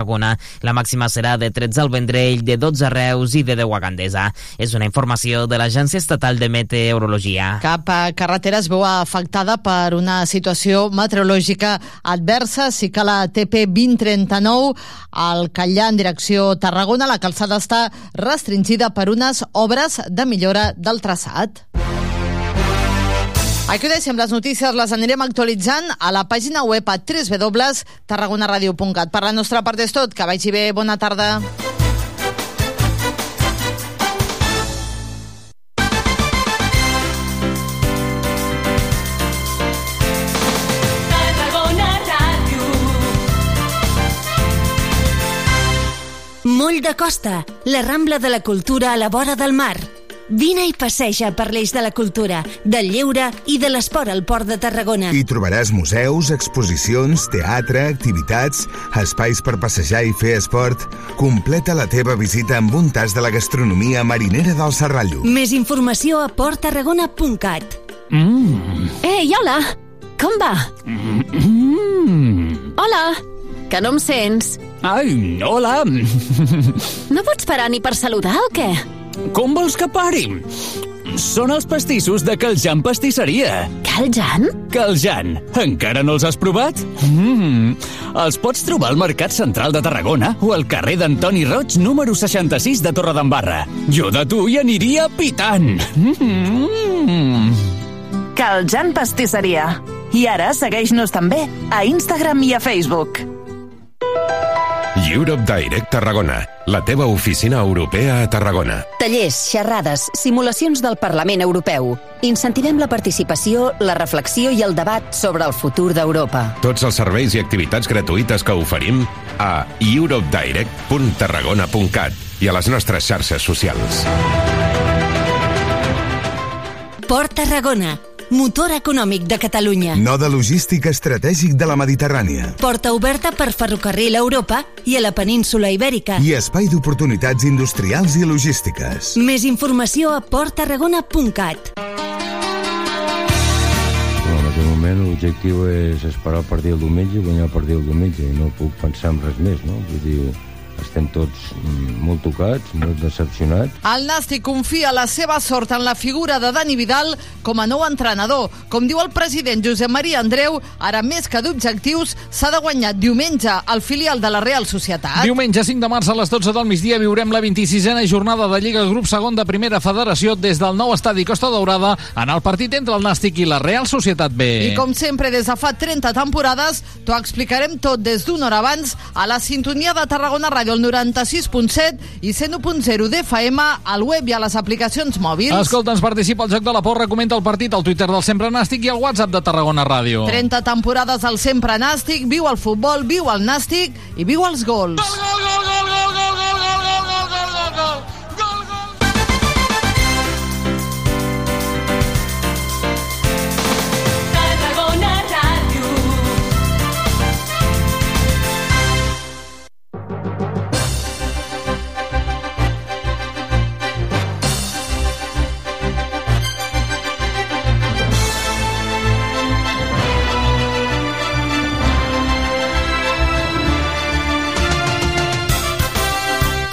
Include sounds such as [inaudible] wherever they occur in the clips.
Tarragona. La màxima serà de 13 al Vendrell, de 12 a Reus i de 10 a Gandesa. És una informació de l'Agència Estatal de Meteorologia. Cap carretera es veu afectada per una situació meteorològica adversa. Sí que la TP 2039 al Callà en direcció Tarragona, la calçada està restringida per unes obres de millora del traçat. Aquí ho deixem, les notícies les anirem actualitzant a la pàgina web a www.tarragonaradio.cat. Per la nostra part és tot, que vagi bé, bona tarda. Moll de Costa, la Rambla de la Cultura a la vora del mar. Vine i passeja per l'eix de la cultura, del lleure i de l'esport al Port de Tarragona. Hi trobaràs museus, exposicions, teatre, activitats, espais per passejar i fer esport. Completa la teva visita amb un tas de la gastronomia marinera del Serrallo. Més informació a porttarragona.cat. Mm. Ei, hola! Com va? Mm. Hola! Que no em sents? Ai, hola! No pots parar ni per saludar o què? Com vols que pari? Són els pastissos de Caljan Pastisseria. Caljan? Caljan. Encara no els has provat? Mm. Els pots trobar al Mercat Central de Tarragona o al carrer d'Antoni Roig, número 66 de Torredembarra. Jo de tu hi aniria pitant. Mm. Caljan Pastisseria. I ara segueix-nos també a Instagram i a Facebook. Europe Direct Tarragona, la teva oficina europea a Tarragona. Tallers, xerrades, simulacions del Parlament Europeu. Incentivem la participació, la reflexió i el debat sobre el futur d'Europa. Tots els serveis i activitats gratuïtes que oferim a europedirect.tarragona.cat i a les nostres xarxes socials. Port Tarragona, motor econòmic de Catalunya. Node logístic estratègic de la Mediterrània. Porta oberta per ferrocarril a Europa i a la península Ibèrica. I espai d'oportunitats industrials i logístiques. Més informació a porttarragona.cat. En aquest moment l'objectiu és esperar el partit el diumenge i guanyar el partit el diumenge i no puc pensar en res més, no? Vull dir, estem tots mm, molt tocats, molt decepcionats. El Nàstic confia la seva sort en la figura de Dani Vidal com a nou entrenador. Com diu el president Josep Maria Andreu, ara més que d'objectius, s'ha de guanyar diumenge al filial de la Real Societat. Diumenge 5 de març a les 12 del migdia viurem la 26a jornada de Lliga Grup Segon de Primera Federació des del nou estadi Costa Daurada en el partit entre el Nàstic i la Real Societat B. I com sempre, des de fa 30 temporades, t'ho explicarem tot des d'una hora abans a la sintonia de Tarragona Ràdio ràdio, el 96.7 i 101.0 d'FM, al web i a les aplicacions mòbils. Escolta, ens participa al Joc de la Porra, comenta el partit al Twitter del Sempre Nàstic i al WhatsApp de Tarragona Ràdio. 30 temporades al Sempre Nàstic, viu el futbol, viu el Nàstic i viu els gols. Gol, gol, gol, gol, gol, gol!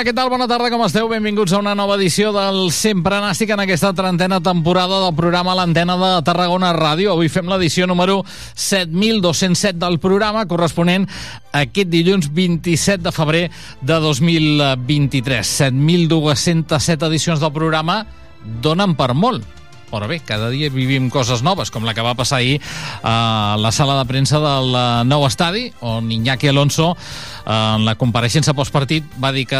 Hola, què tal? Bona tarda, com esteu? Benvinguts a una nova edició del Sempre Nàstic en aquesta trentena temporada del programa L'Antena de Tarragona Ràdio. Avui fem l'edició número 7.207 del programa, corresponent a aquest dilluns 27 de febrer de 2023. 7.207 edicions del programa donen per molt però bé, cada dia vivim coses noves, com la que va passar ahir a la sala de premsa del eh, nou estadi, on Iñaki Alonso en la compareixença postpartit va dir que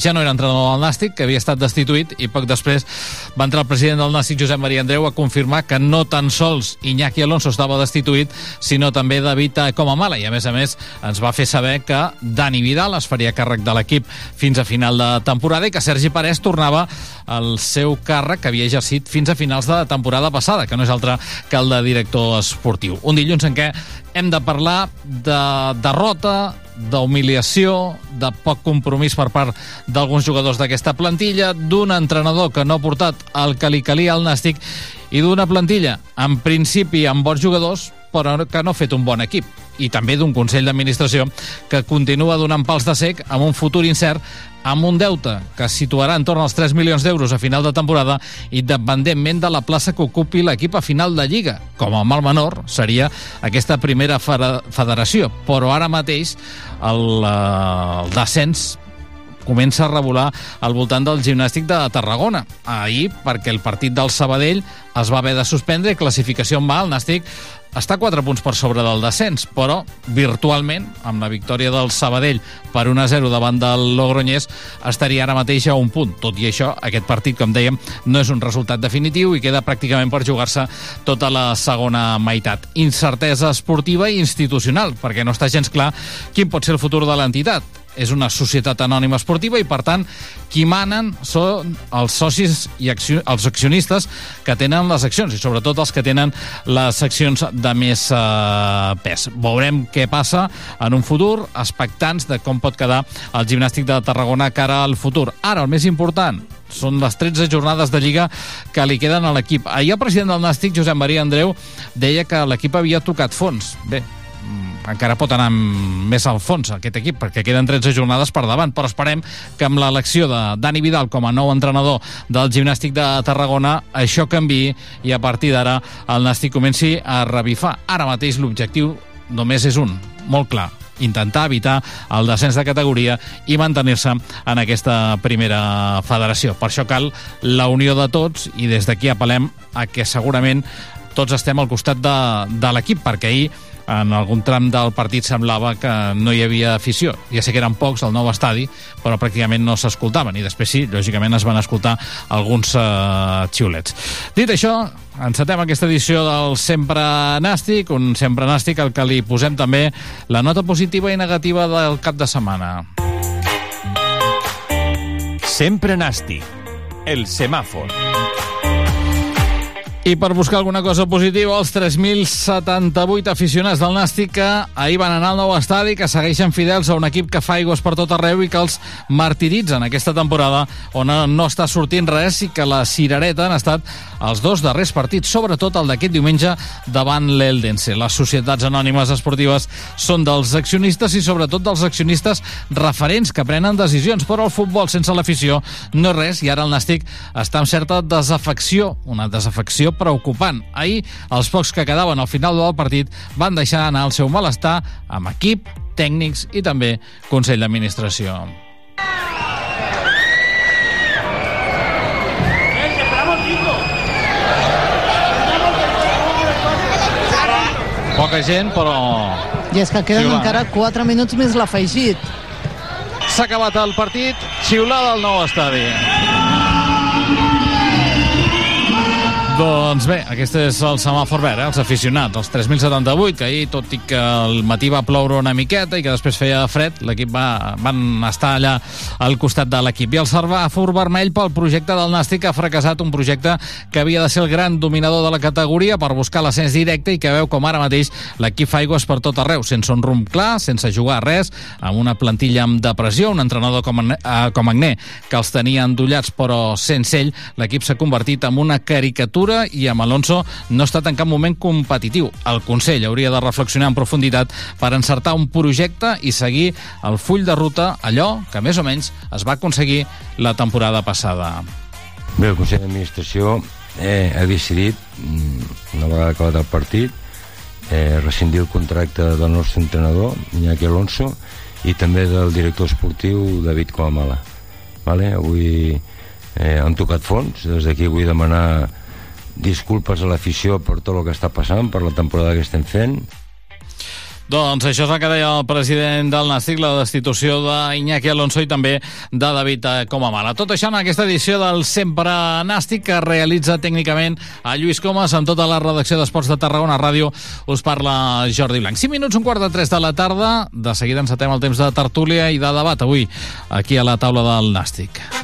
ja no era entrenador del Nàstic, que havia estat destituït i poc després va entrar el president del Nàstic, Josep Maria Andreu, a confirmar que no tan sols Iñaki Alonso estava destituït, sinó també David Comamala i a més a més ens va fer saber que Dani Vidal es faria càrrec de l'equip fins a final de temporada i que Sergi Parés tornava al seu càrrec que havia exercit fins a finals de temporada passada, que no és altre que el de director esportiu. Un dilluns en què hem de parlar de derrota, d'humiliació, de poc compromís per part d'alguns jugadors d'aquesta plantilla, d'un entrenador que no ha portat el que li calia al Nàstic i d'una plantilla, en principi, amb bons jugadors, però que no ha fet un bon equip i també d'un Consell d'Administració que continua donant pals de sec amb un futur incert amb un deute que es situarà entorn als 3 milions d'euros a final de temporada i dependentment de la plaça que ocupi l'equip a final de Lliga. Com a mal menor seria aquesta primera federació, però ara mateix el, eh, el descens comença a revolar al voltant del gimnàstic de Tarragona. Ahir, perquè el partit del Sabadell es va haver de suspendre classificació en va, el Nàstic està 4 punts per sobre del descens, però virtualment, amb la victòria del Sabadell per 1-0 davant del Logroñés, estaria ara mateix a un punt. Tot i això, aquest partit, com dèiem, no és un resultat definitiu i queda pràcticament per jugar-se tota la segona meitat. Incertesa esportiva i institucional, perquè no està gens clar quin pot ser el futur de l'entitat és una societat anònima esportiva i, per tant, qui manen són els socis i accio els accionistes que tenen les accions i, sobretot, els que tenen les accions de més eh, pes. Veurem què passa en un futur, expectants de com pot quedar el gimnàstic de Tarragona cara al futur. Ara, el més important, són les 13 jornades de Lliga que li queden a l'equip. Ahir el president del Nàstic, Josep Maria Andreu, deia que l'equip havia tocat fons. Bé, encara pot anar més al fons aquest equip, perquè queden 13 jornades per davant, però esperem que amb l'elecció de Dani Vidal com a nou entrenador del gimnàstic de Tarragona això canvi i a partir d'ara el Nàstic comenci a revifar. Ara mateix l'objectiu només és un, molt clar, intentar evitar el descens de categoria i mantenir-se en aquesta primera federació. Per això cal la unió de tots i des d'aquí apel·lem a que segurament tots estem al costat de, de l'equip, perquè ahir en algun tram del partit semblava que no hi havia afició. Ja sé que eren pocs al nou estadi, però pràcticament no s'escoltaven, i després sí, lògicament es van escoltar alguns uh, xiulets. Dit això, encetem aquesta edició del Sempre Nàstic, un Sempre Nàstic al que li posem també la nota positiva i negativa del cap de setmana. Sempre Nàstic, el semàfor. I per buscar alguna cosa positiva, els 3.078 aficionats del Nàstic que ahir van anar al nou estadi, que segueixen fidels a un equip que fa aigües per tot arreu i que els martiritzen aquesta temporada on no està sortint res i que la cirereta han estat els dos darrers partits, sobretot el d'aquest diumenge davant l'Eldense. Les societats anònimes esportives són dels accionistes i sobretot dels accionistes referents que prenen decisions, però el futbol sense l'afició no és res i ara el Nàstic està amb certa desafecció, una desafecció preocupant. Ahir, els pocs que quedaven al final del partit van deixar anar el seu malestar amb equip, tècnics i també Consell d'Administració. Poca gent, però... I és que queden encara 4 minuts més l'afegit. S'ha acabat el partit, xiulada al nou estadi. Doncs bé, aquest és el semàfor verd, eh? els aficionats, els 3.078, que ahir, tot i que el matí va ploure una miqueta i que després feia fred, l'equip va, van estar allà al costat de l'equip. I el Servafur vermell pel projecte del Nàstic ha fracassat un projecte que havia de ser el gran dominador de la categoria per buscar l'ascens directe i que veu com ara mateix l'equip fa aigües per tot arreu, sense un rumb clar, sense jugar res, amb una plantilla amb depressió, un entrenador com, eh, com Agné, que els tenia endollats però sense ell, l'equip s'ha convertit en una caricatura Ventura i amb Alonso no ha estat en cap moment competitiu. El Consell hauria de reflexionar en profunditat per encertar un projecte i seguir el full de ruta, allò que més o menys es va aconseguir la temporada passada. Bé, el Consell d'Administració eh, ha decidit, mm, una vegada acabat el partit, eh, rescindir el contracte del nostre entrenador, Iñaki Alonso, i també del director esportiu, David Coamala. Vale? Avui eh, han tocat fons, des d'aquí vull demanar disculpes a l'afició per tot el que està passant, per la temporada que estem fent. Doncs això és el que deia el president del Nàstic, la destitució d'Iñaki Alonso i també de David Comamala. Tot això en aquesta edició del Sempre Nàstic que realitza tècnicament a Lluís Comas amb tota la redacció d'Esports de Tarragona Ràdio. Us parla Jordi Blanc. 5 minuts, un quart de 3 de la tarda. De seguida encetem el temps de tertúlia i de debat avui aquí a la taula del Nàstic.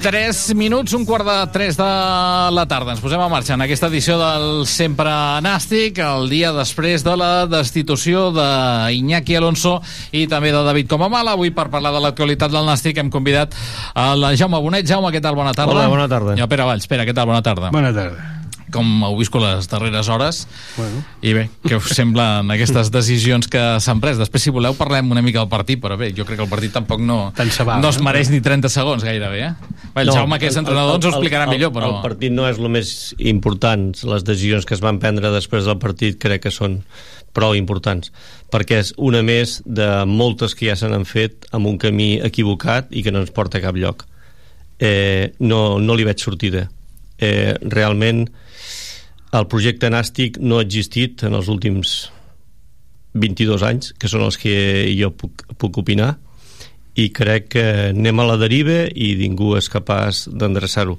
3 minuts, un quart de 3 de la tarda. Ens posem a marxa en aquesta edició del Sempre Nàstic, el dia després de la destitució d'Iñaki Alonso i també de David Comamala. Avui, per parlar de l'actualitat del Nàstic, hem convidat a la Jaume Bonet. Jaume, què tal? Bona tarda. Hola, bona tarda. I el Pere Valls. Pere, què tal? Bona tarda. Bona tarda. Com heu viscut les darreres hores? Bueno. I bé, què us semblen aquestes decisions que s'han pres? Després, si voleu, parlem una mica del partit, però bé, jo crec que el partit tampoc no, val, no es eh? mereix ni 30 segons gairebé, eh? Bé, el Jaume, que és entrenador, ens ho explicarà el, millor, però... El partit no és el més important. Les decisions que es van prendre després del partit crec que són prou importants, perquè és una més de moltes que ja se n'han fet amb un camí equivocat i que no ens porta a cap lloc. Eh, no, no li veig sortida. Eh, realment, el projecte nàstic no ha existit en els últims 22 anys, que són els que jo puc, puc opinar, i crec que anem a la deriva i ningú és capaç d'endreçar-ho.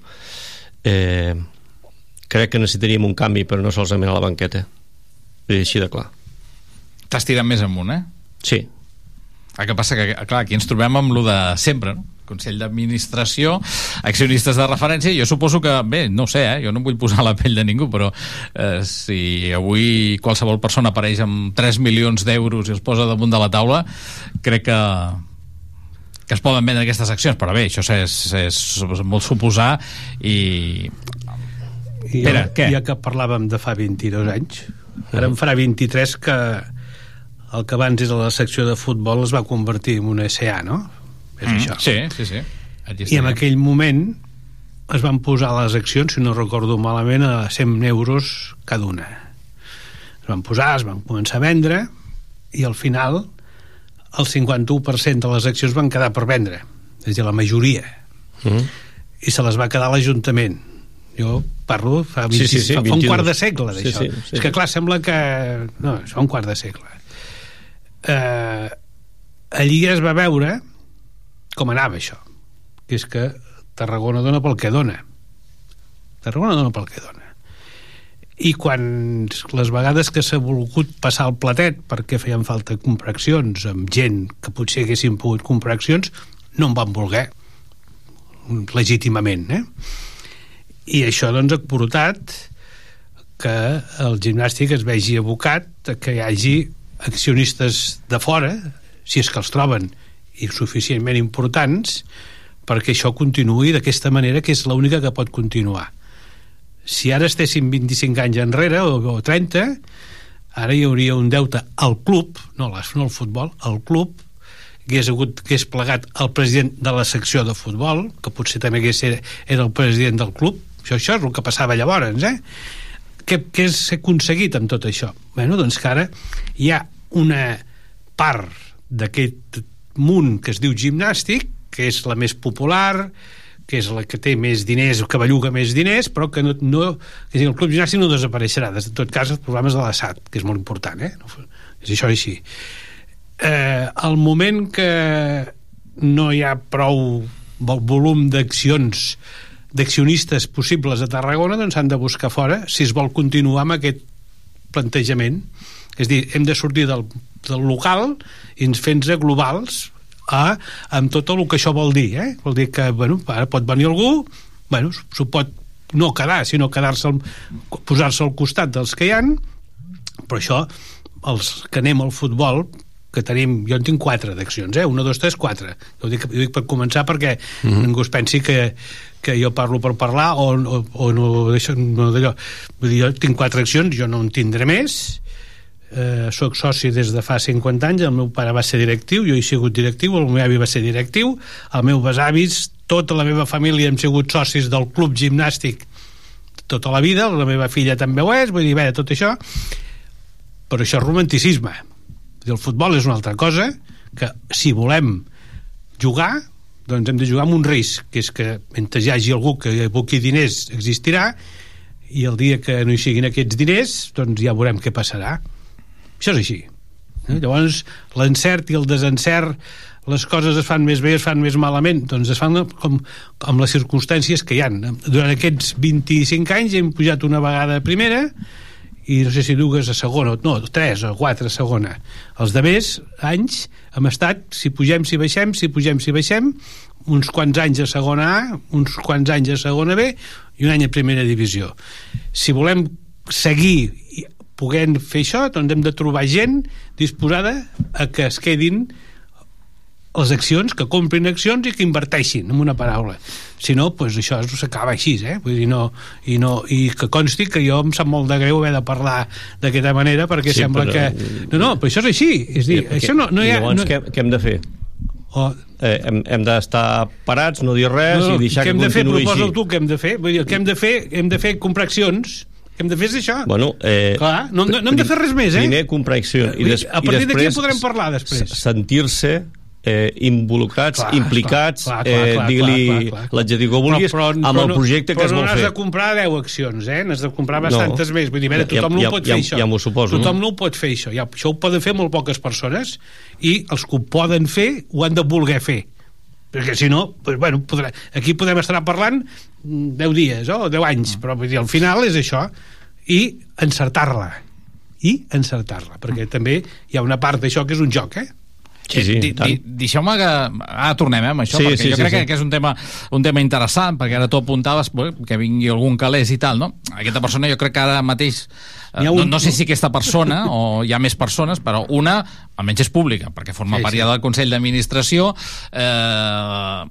Eh, crec que necessitaríem un canvi, però no solament a la banqueta. És així de clar. T'has tirat més amunt, eh? Sí. El que passa que, clar, aquí ens trobem amb lo de sempre, no? Consell d'Administració, accionistes de referència, jo suposo que, bé, no sé, eh? jo no em vull posar la pell de ningú, però eh, si avui qualsevol persona apareix amb 3 milions d'euros i els posa damunt de la taula, crec que que es poden vendre aquestes accions, però bé, això és, és, és molt suposar i... I Pere, ja, què? ja que parlàvem de fa 22 anys, ara en farà 23 que el que abans era la secció de futbol es va convertir en una SA, no? És Mm, això. Sí, sí, sí. I en aquell moment es van posar les accions, si no recordo malament, a 100 euros cada una. Es van posar, es van començar a vendre i al final el 51% de les accions van quedar per vendre, és a dir, la majoria. Mm. I se les va quedar l'Ajuntament. Jo parlo fa, 20, Sí, sí, sí, fa, fa un 22. quart de segle Sí, d'això. sí, sí. És que clar, sembla que... No, és fa un quart de segle. Eh, allí es va veure com anava això? Que és que Tarragona dona pel que dona. Tarragona dona pel que dona. I quan les vegades que s'ha volgut passar el platet perquè feien falta comprar accions amb gent que potser haguessin pogut comprar accions no en van voler legítimament eh? i això doncs ha portat que el gimnàstic es vegi abocat que hi hagi accionistes de fora si és que els troben i suficientment importants perquè això continuï d'aquesta manera que és l'única que pot continuar si ara estéssim 25 anys enrere o, o 30 ara hi hauria un deute al club no, no al futbol, al club que hagués, hagut, que hagués plegat el president de la secció de futbol que potser també hagués era, era el president del club això, això és el que passava llavors eh? què, què s'ha aconseguit amb tot això? Bueno, doncs que ara hi ha una part d'aquest munt que es diu gimnàstic, que és la més popular, que és la que té més diners, que belluga més diners, però que no, no que el club gimnàstic no desapareixerà. En tot cas, els programes de l'ASAT, que és molt important, eh? És això així. Eh, al moment que no hi ha prou vol- volum d'accions d'accionistes possibles a Tarragona doncs s'han de buscar fora si es vol continuar amb aquest plantejament és dir, hem de sortir del, del local i ens fent globals a, amb tot el que això vol dir eh? vol dir que bueno, ara pot venir algú bueno, s'ho pot no quedar sinó quedar-se posar-se al costat dels que hi han però això els que anem al futbol que tenim, jo en tinc quatre d'accions, eh? Una, dos, tres, quatre. Jo ho dic, ho dic per començar perquè mm -hmm. ningú es pensi que, que jo parlo per parlar o, o, o no, deixo, no d'allò. Vull dir, jo tinc quatre accions, jo no en tindré més, eh, sóc soci des de fa 50 anys, el meu pare va ser directiu, jo he sigut directiu, el meu avi va ser directiu, el meu besavis, tota la meva família hem sigut socis del club gimnàstic tota la vida, la meva filla també ho és, vull dir, bé, tot això, però això és romanticisme. El futbol és una altra cosa que si volem jugar doncs hem de jugar amb un risc que és que mentre hi hagi algú que aboqui diners existirà i el dia que no hi siguin aquests diners doncs ja veurem què passarà això és així eh? llavors l'encert i el desencert les coses es fan més bé, es fan més malament doncs es fan com, com les circumstàncies que hi han durant aquests 25 anys hem pujat una vegada a primera i no sé si dues a segona, no, tres o quatre a segona. Els de més anys hem estat, si pugem, si baixem, si pugem, si baixem, uns quants anys a segona A, uns quants anys a segona B i un any a primera divisió. Si volem seguir podent fer això, doncs hem de trobar gent disposada a que es quedin les accions, que comprin accions i que inverteixin, en una paraula. Si no, doncs això s'acaba així, eh? Vull dir, no, i, no, I que consti que jo em sap molt de greu haver de parlar d'aquesta manera perquè Sí, sembla però- que... No, no, però això és així. És dir, I això no, no hi ha... Llavors no... què, què hem de fer? Oh. Eh, hem hem d'estar parats, no dir res no, i deixar què que hem de fer? continuï Proposa així. tu què hem de fer. Vull dir, que hem de fer, hem de fer comprar accions. Hem de fer és això. Bueno, eh, Clar, no, no, no hem de fer res més, eh? Primer comprar accions. I, des, a partir d'aquí podrem parlar després. Sentir-se eh, involucrats, Clar, implicats, clar, clar, eh, digue-li l'adjectiu que vulguis, Però- però- amb però el no- projecte que però es vol no n'has fer. de comprar 10 accions, eh? N'has de comprar bastantes No. més. Vull dir, a veure, Ja- tothom no ja- ho pot ja- fer, això. ja m'ho suposo, Tothom no? no ho pot fer, això. Ja, això ho poden fer molt poques persones i els que ho poden fer ho han de voler fer perquè si no, doncs, bueno, podrà, aquí podem estar parlant mm, 10 dies o 10 anys, però vull dir, al final és això i encertar-la. I encertar-la, perquè també hi ha una part d'això que és un joc, eh? Sí, sí, Di- di- Deixeu-me que... Ara tornem eh, amb això, Sí, perquè sí, jo sí, crec sí. que, és un tema, un tema interessant, perquè ara tu apuntaves que vingui algun calés i tal, no? Aquesta persona jo crec que ara mateix... eh, ha No, un- no sé si aquesta persona o hi ha més persones, però una almenys és pública, perquè forma Sí, part sí. del Consell d'Administració eh,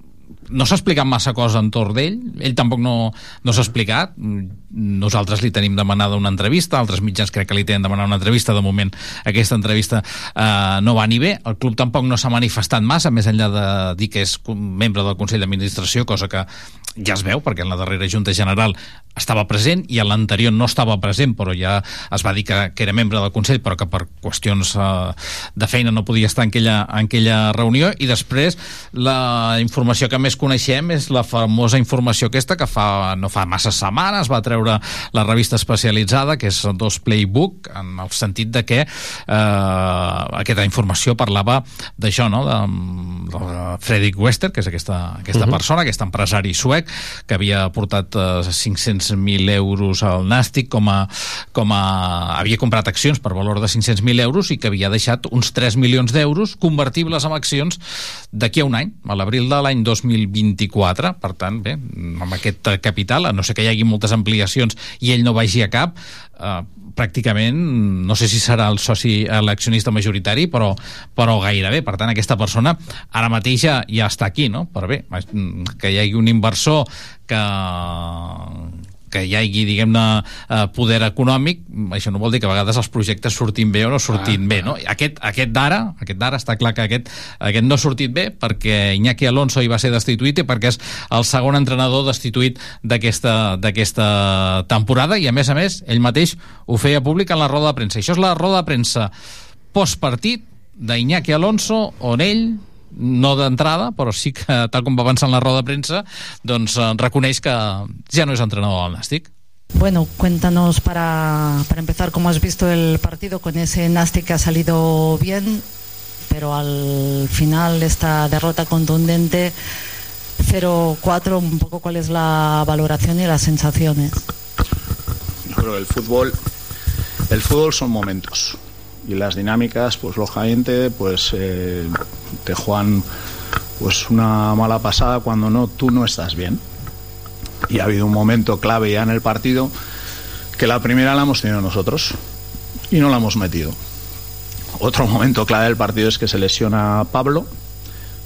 no s'ha explicat massa cosa entorn d'ell, ell tampoc no, no s'ha explicat, nosaltres li tenim demanada una entrevista, altres mitjans crec que li tenen demanada una entrevista, de moment aquesta entrevista eh, no va ni bé, el club tampoc no s'ha manifestat massa, més enllà de dir que és membre del Consell d'Administració, cosa que ja es veu, perquè en la darrera Junta General estava present i en l'anterior no estava present, però ja es va dir que, que era membre del Consell, però que per qüestions eh, de feina no podia estar en aquella, en aquella reunió, i després la informació que més coneixem és la famosa informació aquesta que fa, no fa massa setmanes va treure la revista especialitzada, que és Dos Playbook, en el sentit de que eh, aquesta informació parlava d'això, no?, de, de Fredrik Wester, que és aquesta, aquesta uh. -huh. persona, aquest empresari suec, que havia portat eh, 500.000 euros al Nàstic com a, com a... havia comprat accions per valor de 500.000 euros i que havia deixat uns 3 milions d'euros convertibles en accions d'aquí a un any, a l'abril de l'any 2000 2024, per tant, bé, amb aquest capital, a no sé que hi hagi moltes ampliacions i ell no vagi a cap, eh, pràcticament, no sé si serà el soci l'accionista majoritari, però, però gairebé. Per tant, aquesta persona ara mateix ja, ja està aquí, no? Per bé, que hi hagi un inversor que, que hi hagi, diguem-ne, eh, poder econòmic, això no vol dir que a vegades els projectes surtin bé o no surtin ah, bé, no? Aquest, aquest d'ara, aquest d'ara està clar que aquest, aquest no ha sortit bé perquè Iñaki Alonso hi va ser destituït i perquè és el segon entrenador destituït d'aquesta temporada i a més a més ell mateix ho feia públic en la roda de premsa. Això és la roda de premsa postpartit d'Iñaki Alonso on ell no d'entrada, però sí que, tal com va avançar en la roda de premsa, doncs eh, reconeix que ja no és entrenador del Nàstic. Bueno, cuéntanos para, para empezar cómo has visto el partido con ese Nastic que ha salido bien, pero al final esta derrota contundente 0-4, un poco cuál es la valoración y las sensaciones. Yo creo que el fútbol, el fútbol son momentos y las dinámicas, pues lógicamente, pues eh, te juegan pues una mala pasada cuando no tú no estás bien. Y ha habido un momento clave ya en el partido que la primera la hemos tenido nosotros y no la hemos metido. Otro momento clave del partido es que se lesiona Pablo,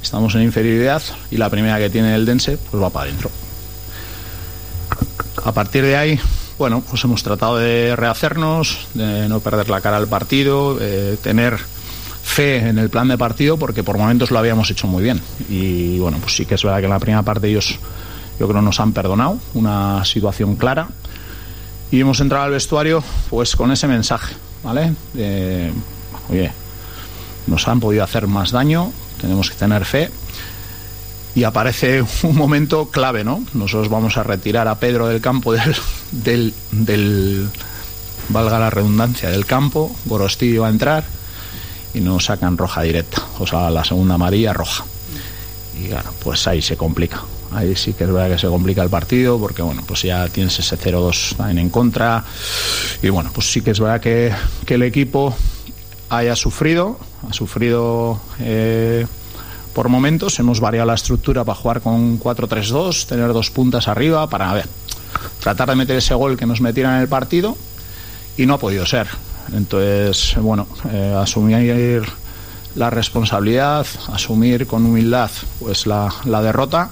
estamos en inferioridad y la primera que tiene el Dense pues va para adentro. A partir de ahí bueno, pues hemos tratado de rehacernos, de no perder la cara al partido, de tener fe en el plan de partido porque por momentos lo habíamos hecho muy bien. Y bueno, pues sí que es verdad que en la primera parte ellos yo creo nos han perdonado, una situación clara. Y hemos entrado al vestuario pues con ese mensaje, ¿vale? Oye, nos han podido hacer más daño, tenemos que tener fe y aparece un momento clave, ¿no? Nosotros vamos a retirar a Pedro del campo del, del, del valga la redundancia, del campo, Gorostillo va a entrar y nos sacan roja directa, o sea, la segunda amarilla roja. Y claro, pues ahí se complica. Ahí sí que es verdad que se complica el partido porque, bueno, pues ya tienes ese 0-2 también en contra. Y bueno, pues sí que es verdad que, que el equipo haya sufrido, ha sufrido eh, por momentos. Hemos variado la estructura para jugar con 4-3-2, tener dos puntas arriba para ver, tratar de meter ese gol que nos metieran en el partido y no ha podido ser. Entonces, bueno, eh, asumir la responsabilidad, asumir con humildad pues la, la derrota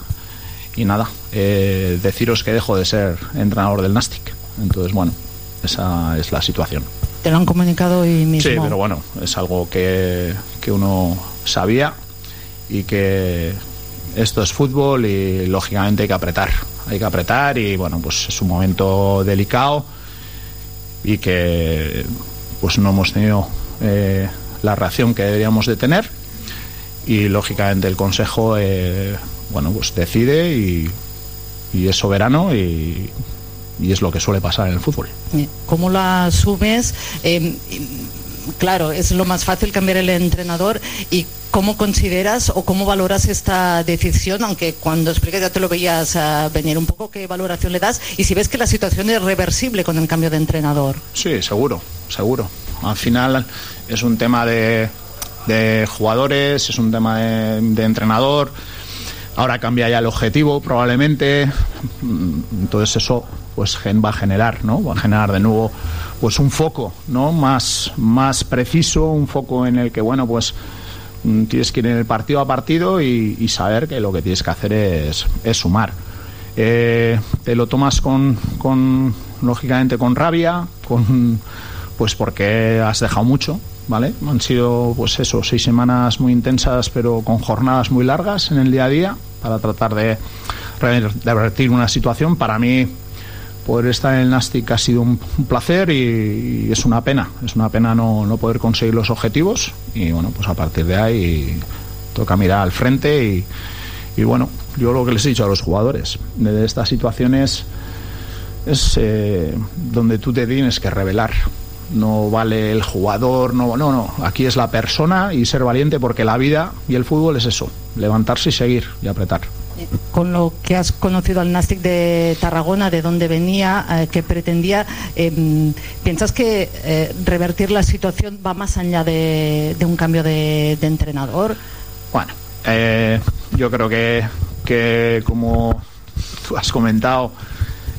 y nada, eh, deciros que dejo de ser entrenador del Nastic. Entonces, bueno, esa es la situación. Te lo han comunicado hoy mismo. Sí, pero bueno, es algo que, que uno sabía y que esto es fútbol y lógicamente hay que apretar. Hay que apretar y bueno, pues es un momento delicado y que pues no hemos tenido eh, la reacción que deberíamos de tener y lógicamente el Consejo eh, bueno pues decide y, y es soberano y, y, es lo que suele pasar en el fútbol. ¿Cómo lo asumes? Eh, claro, es lo más fácil cambiar el entrenador y ¿Cómo consideras o cómo valoras esta decisión? Aunque cuando explicas ya te lo veías uh, venir un poco, ¿qué valoración le das? Y si ves que la situación es reversible con el cambio de entrenador. Sí, seguro, seguro. Al final es un tema de, de jugadores, es un tema de, de entrenador. Ahora cambia ya el objetivo, probablemente. Entonces eso pues va a generar, ¿no? Va a generar de nuevo pues un foco, ¿no? Más, más preciso, un foco en el que, bueno, pues Mm, tienes que ir en el partido a partido y, y saber que lo que tienes que hacer es, es sumar. Eh, te lo tomas con, con, lógicamente, con rabia, con, pues porque has dejado mucho, ¿vale? Han sido, pues eso, seis semanas muy intensas, pero con jornadas muy largas en el día a día para tratar de revertir una situación. Para mí, poder estar en el Nastic ha sido un, placer y, y, es una pena, es una pena no, no, poder conseguir los objetivos y bueno, pues a partir de ahí toca mirar al frente y, y bueno, yo lo que les he dicho a los jugadores de estas situaciones es eh, donde tú te tienes que revelar. No vale el jugador, no, no, no. Aquí es la persona y ser valiente porque la vida y el fútbol es eso, levantarse y seguir y apretar con lo que has conocido al Nastic de Tarragona, de dónde venía, eh, qué pretendía, eh, ¿piensas que eh, revertir la situación va más allá de, un cambio de, entrenador? Bueno, eh, yo creo que, que como tú has comentado,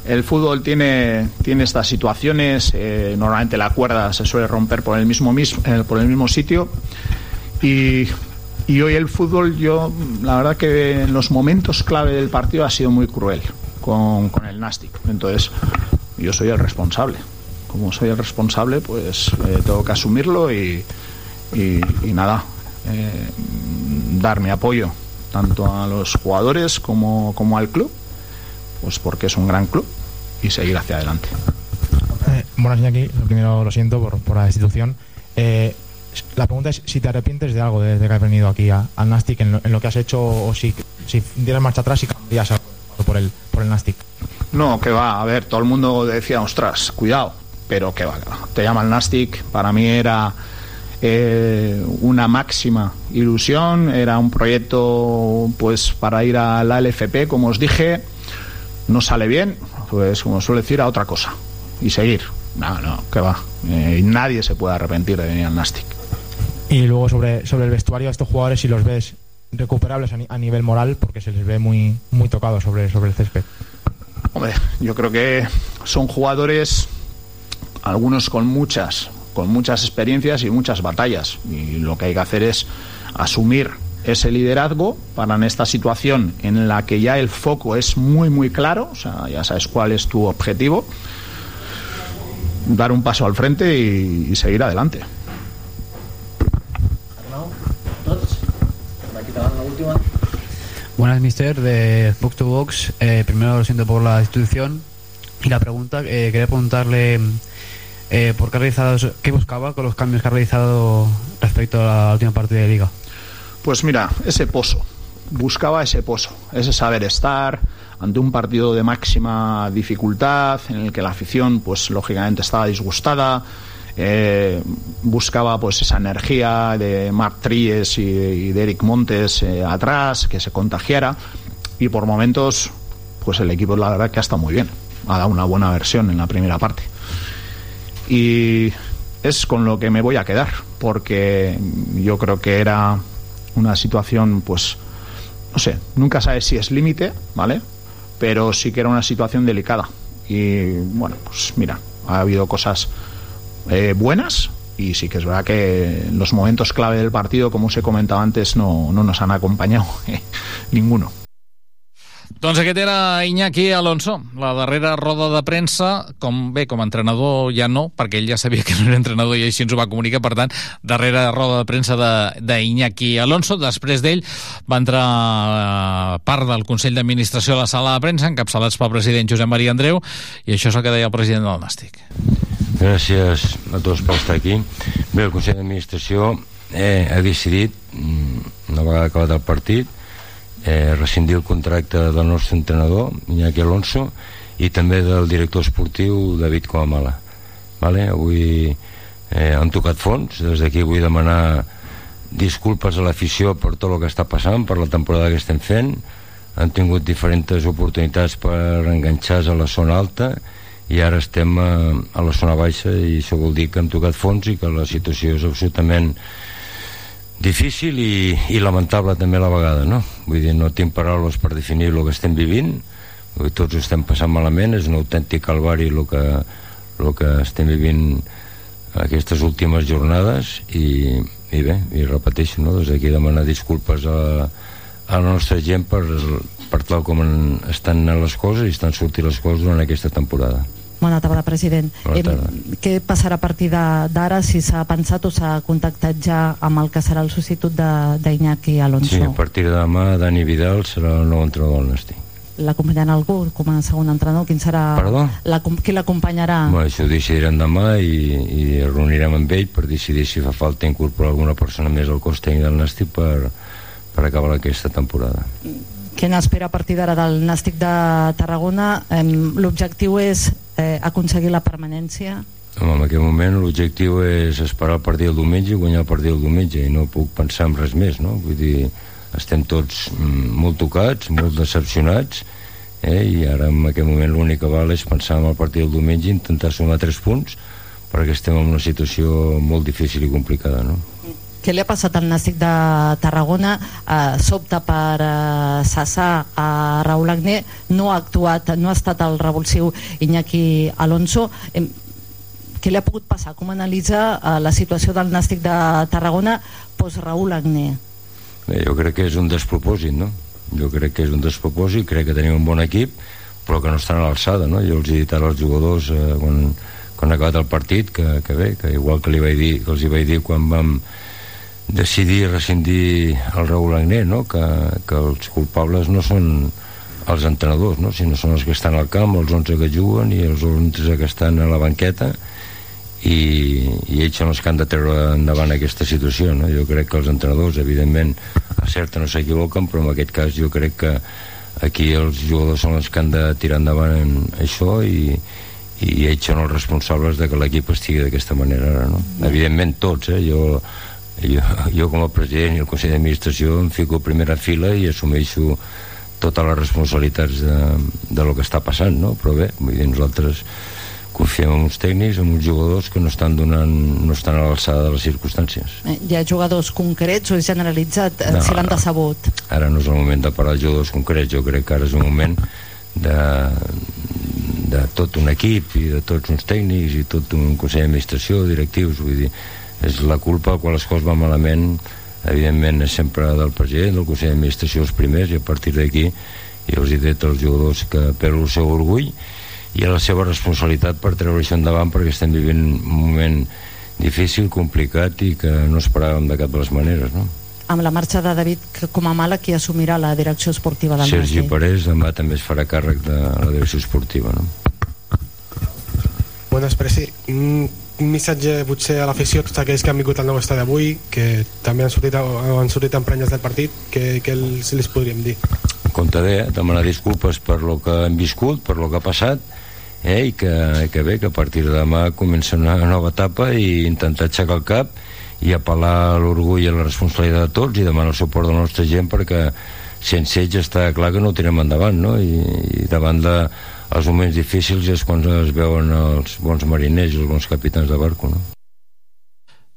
el fútbol tiene, tiene estas situaciones, eh, normalmente la cuerda se suele romper por el mismo, mis- por el mismo sitio y, y hoy el fútbol yo la verdad que en los momentos clave del partido ha sido muy cruel con, con el Nastic, entonces yo soy el responsable. Como soy el responsable, pues eh, tengo que asumirlo y, y, nada, eh, dar mi apoyo tanto a los jugadores como, como al club, pues porque es un gran club y seguir hacia adelante. Eh, buenas, Iñaki. Lo primero lo siento por, por la destitución. Eh, la pregunta es si te arrepientes de algo desde que has venido aquí al Nastic, en lo, que has hecho, o si, si dieras marcha atrás y cambiarías algo por el, por el Nastic. No, que va, a ver, todo el mundo decía, ostras, cuidado, pero que va. Te llama el Nastic, para mí era eh, una máxima ilusión, era un proyecto pues para ir a la LFP, como os dije, no sale bien, pues como suele decir, a otra cosa y seguir. No, no, que va. Eh, nadie se puede arrepentir de venir al Nastic. Y luego sobre, sobre el vestuario de estos jugadores, si los ves recuperables a, ni- a nivel moral, porque se les ve muy, muy tocados sobre, sobre el césped. Hombre, yo creo que son jugadores, algunos con muchas, con muchas experiencias y muchas batallas. Y lo que hay que hacer es asumir ese liderazgo para en esta situación en la que ya el foco es muy, muy claro, o sea, ya sabes cuál es tu objetivo, dar un paso al frente y seguir adelante. Buenas, mister, de Box to Box. Eh, primero lo siento por la institución. Y la pregunta, eh, quería preguntarle eh, por qué, ha realizado, qué buscaba con los cambios que ha realizado respecto a la última partida de liga. Pues mira, ese pozo. Buscaba ese pozo, ese saber estar ante un partido de máxima dificultad en el que la afición, pues lógicamente estaba disgustada. Eh, buscaba pues esa energía de Marc Tries y, y de Eric Montes eh, atrás, que se contagiara. Y por momentos, pues el equipo la verdad que ha estado muy bien. Ha dado una buena versión en la primera parte y es con lo que me voy a quedar porque yo creo que era una situación pues no sé nunca sabes si es límite vale pero sí que era una situación delicada y bueno pues mira ha habido cosas eh, buenas y sí que es verdad que los momentos clave del partido como os he comentado antes no, no nos han acompañado [laughs] ninguno Doncs aquest era Iñaki Alonso, la darrera roda de premsa, com bé, com a entrenador ja no, perquè ell ja sabia que no era entrenador i així ens ho va comunicar, per tant, darrera roda de premsa de- d'Iñaki Alonso. Després d'ell va entrar eh, part del Consell d'Administració a la sala de premsa, encapçalats pel president Josep Maria Andreu, i això és el que deia el president del Nàstic. Gràcies a tots per estar aquí. Bé, el Consell d'Administració eh, ha decidit, mm, una vegada acabat el partit, eh, rescindir el contracte del nostre entrenador, Iñaki Alonso, i també del director esportiu, David Coamala. Vale? Avui eh, han tocat fons, des d'aquí vull demanar disculpes a l'afició per tot el que està passant, per la temporada que estem fent, han tingut diferents oportunitats per enganxar-se a la zona alta i ara estem a, a la zona baixa i això vol dir que hem tocat fons i que la situació és absolutament difícil i, i lamentable també a la vegada no? vull dir, no tinc paraules per definir el que estem vivint vull dir, tots ho estem passant malament és un autèntic calvari el que, el que estem vivint aquestes últimes jornades i, i bé, i repeteixo no? des d'aquí demanar disculpes a, a la nostra gent per, per tal com estan anant les coses i estan sortint les coses durant aquesta temporada Bona tarda, president. Bona Em, tarda. què passarà a partir d'ara, si s'ha pensat o s'ha contactat ja amb el que serà el substitut de- d'Iñaki Alonso? Sí, a partir de demà Dani Vidal serà el nou entrenador del Nasti. L'acompanyarà algú com a segon entrenador? Quin serà... Perdó? La, qui l'acompanyarà? Bueno, això ho decidirem demà i, i reunirem amb ell per decidir si fa falta incorporar alguna persona més al cos tècnic del Nasti per, per acabar aquesta temporada. Què n'espera a partir d'ara del Nàstic de Tarragona? L'objectiu és eh, aconseguir la permanència? Home, en aquest moment l'objectiu és esperar el partit del diumenge i guanyar el partit del diumenge i no puc pensar en res més, no? Vull dir, estem tots mm, molt tocats, molt decepcionats eh? i ara en aquest moment l'únic que val és pensar en el partit del diumenge i intentar sumar tres punts perquè estem en una situació molt difícil i complicada, no? Què li ha passat al Nàstic de Tarragona? Eh, S'opta per eh, cessar a Raúl Agné, no ha actuat, no ha estat el revulsiu Iñaki Alonso. Em, què li ha pogut passar? Com analitza eh, la situació del Nàstic de Tarragona post Raúl Agné? Bé, jo crec que és un despropòsit, no? Jo crec que és un despropòsit, crec que tenim un bon equip, però que no estan a l'alçada, no? Jo els he dit ara als jugadors eh, quan, quan ha acabat el partit que, que bé, que igual que, li vaig dir, que els hi vaig dir quan vam decidir rescindir el Raúl Agné, no? Que, que els culpables no són els entrenadors, no? sinó són els que estan al camp, els 11 que juguen i els 11 que estan a la banqueta i, i ells són els que han de treure endavant aquesta situació no? jo crec que els entrenadors evidentment a certa no s'equivoquen però en aquest cas jo crec que aquí els jugadors són els que han de tirar endavant en això i, i ells són els responsables de que l'equip estigui d'aquesta manera ara, no? evidentment tots eh? jo, jo, jo com a president i el Consell d'Administració em fico a primera fila i assumeixo totes les responsabilitats de, de lo que està passant no? però bé, vull dir, nosaltres confiem en uns tècnics, en uns jugadors que no estan donant, no estan a l'alçada de les circumstàncies. Eh, Hi ha jugadors concrets o és generalitzat eh, No, si l'han decebut? Ara no és el moment de parlar de jugadors concrets, jo crec que ara és un moment de, de tot un equip i de tots uns tècnics i tot un consell d'administració, directius, vull dir, és la culpa quan les coses van malament, evidentment és sempre del president, del consell d'administració els primers i a partir d'aquí jo els he dit als jugadors que perdo el seu orgull i a la seva responsabilitat per treure això endavant perquè estem vivint un moment difícil, complicat i que no esperàvem de cap de les maneres, no? Amb la marxa de David Comamala, qui assumirà la direcció esportiva del Sergi Nàstic? Parés demà també es farà càrrec de la direcció esportiva no? Buenas, Presi. Un, un missatge potser a l'afició, tots aquells que han vingut al nou estadi avui, que també han sortit, han sortit emprenyes del partit, que, que els, les podríem dir? Comptaré eh, demanar disculpes per lo que hem viscut, per lo que ha passat eh, i que, que bé, que a partir de demà comença una nova etapa i intentar aixecar el cap i apel·lar l'orgull i la responsabilitat de tots i demanar el suport de la nostra gent perquè sense ells està clar que no ho tirem endavant no? I, i davant de els moments difícils és quan es veuen els bons mariners i els bons capitans de barco no?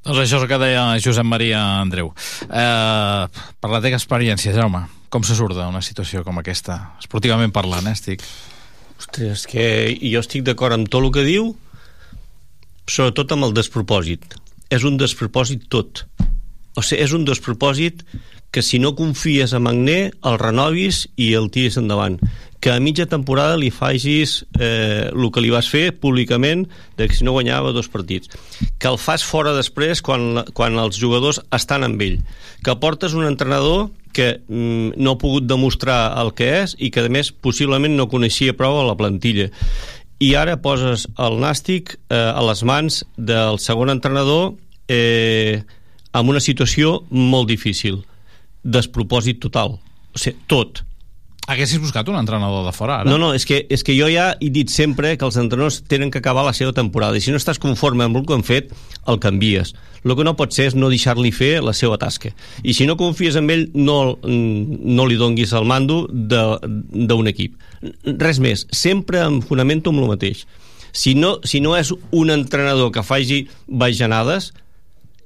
Doncs això és el que deia Josep Maria Andreu. Eh, per la teva experiència, Jaume, com se surt d'una situació com aquesta? Esportivament parlant, eh, estic. Ostres, és que jo estic d'acord amb tot el que diu, sobretot amb el despropòsit. És un despropòsit tot. O sigui, és un despropòsit que si no confies en Magné, el renovis i el tiris endavant. Que a mitja temporada li facis eh, el que li vas fer públicament de que si no guanyava dos partits. Que el fas fora després quan, quan els jugadors estan amb ell. Que portes un entrenador que mm, no ha pogut demostrar el que és i que a més possiblement no coneixia prou a la plantilla i ara poses el Nàstic eh, a les mans del segon entrenador eh, amb una situació molt difícil despropòsit total o sigui, tot Haguessis buscat un entrenador de fora, ara? no, no, és que, és que jo ja he dit sempre que els entrenadors tenen que acabar la seva temporada i si no estàs conforme amb el que han fet, el canvies. El que no pot ser és no deixar-li fer la seva tasca. I si no confies en ell, no, no li donguis el mando de- d'un equip. Res més, sempre em fonamento amb el mateix. Si no, si no és un entrenador que faci bajanades,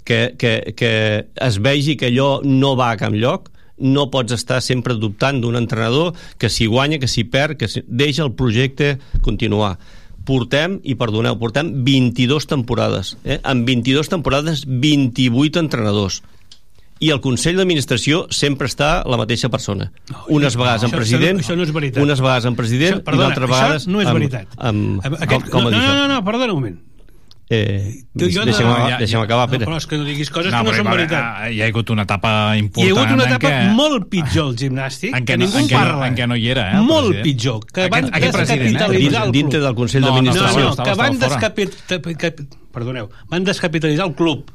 que, que, que es vegi que allò no va a cap lloc, no pots estar sempre dubtant d'un entrenador que si guanya, que si perd, que si... deixa el projecte continuar. Portem, i perdoneu, portem 22 temporades. Eh? En 22 temporades, 28 entrenadors. I el Consell d'Administració sempre està la mateixa persona. Unes vegades en això- president, això no és veritat. unes vegades en president Això- perdona, i d'altres vegades això no és amb, veritat. amb, Aquest, com, com no, no, no, això. no, perdona un moment. Eh, jo deixa'm, no- acabar, deixa'm acabar, no, Pere. però és que no diguis coses que no són veritat. Hi ha hagut una etapa Hi ha important hagut una etapa què... molt pitjor al gimnàstic, En què que no- ningú en què no- parla. en què no hi era, eh, Molt president. pitjor. Que Aquest- van aquest eh? descapitalitzar el Dintre del Consell No, no, d'Administració. No, no, Estava- que van estava descapitalitzar... Perdoneu, van descapitalitzar el club.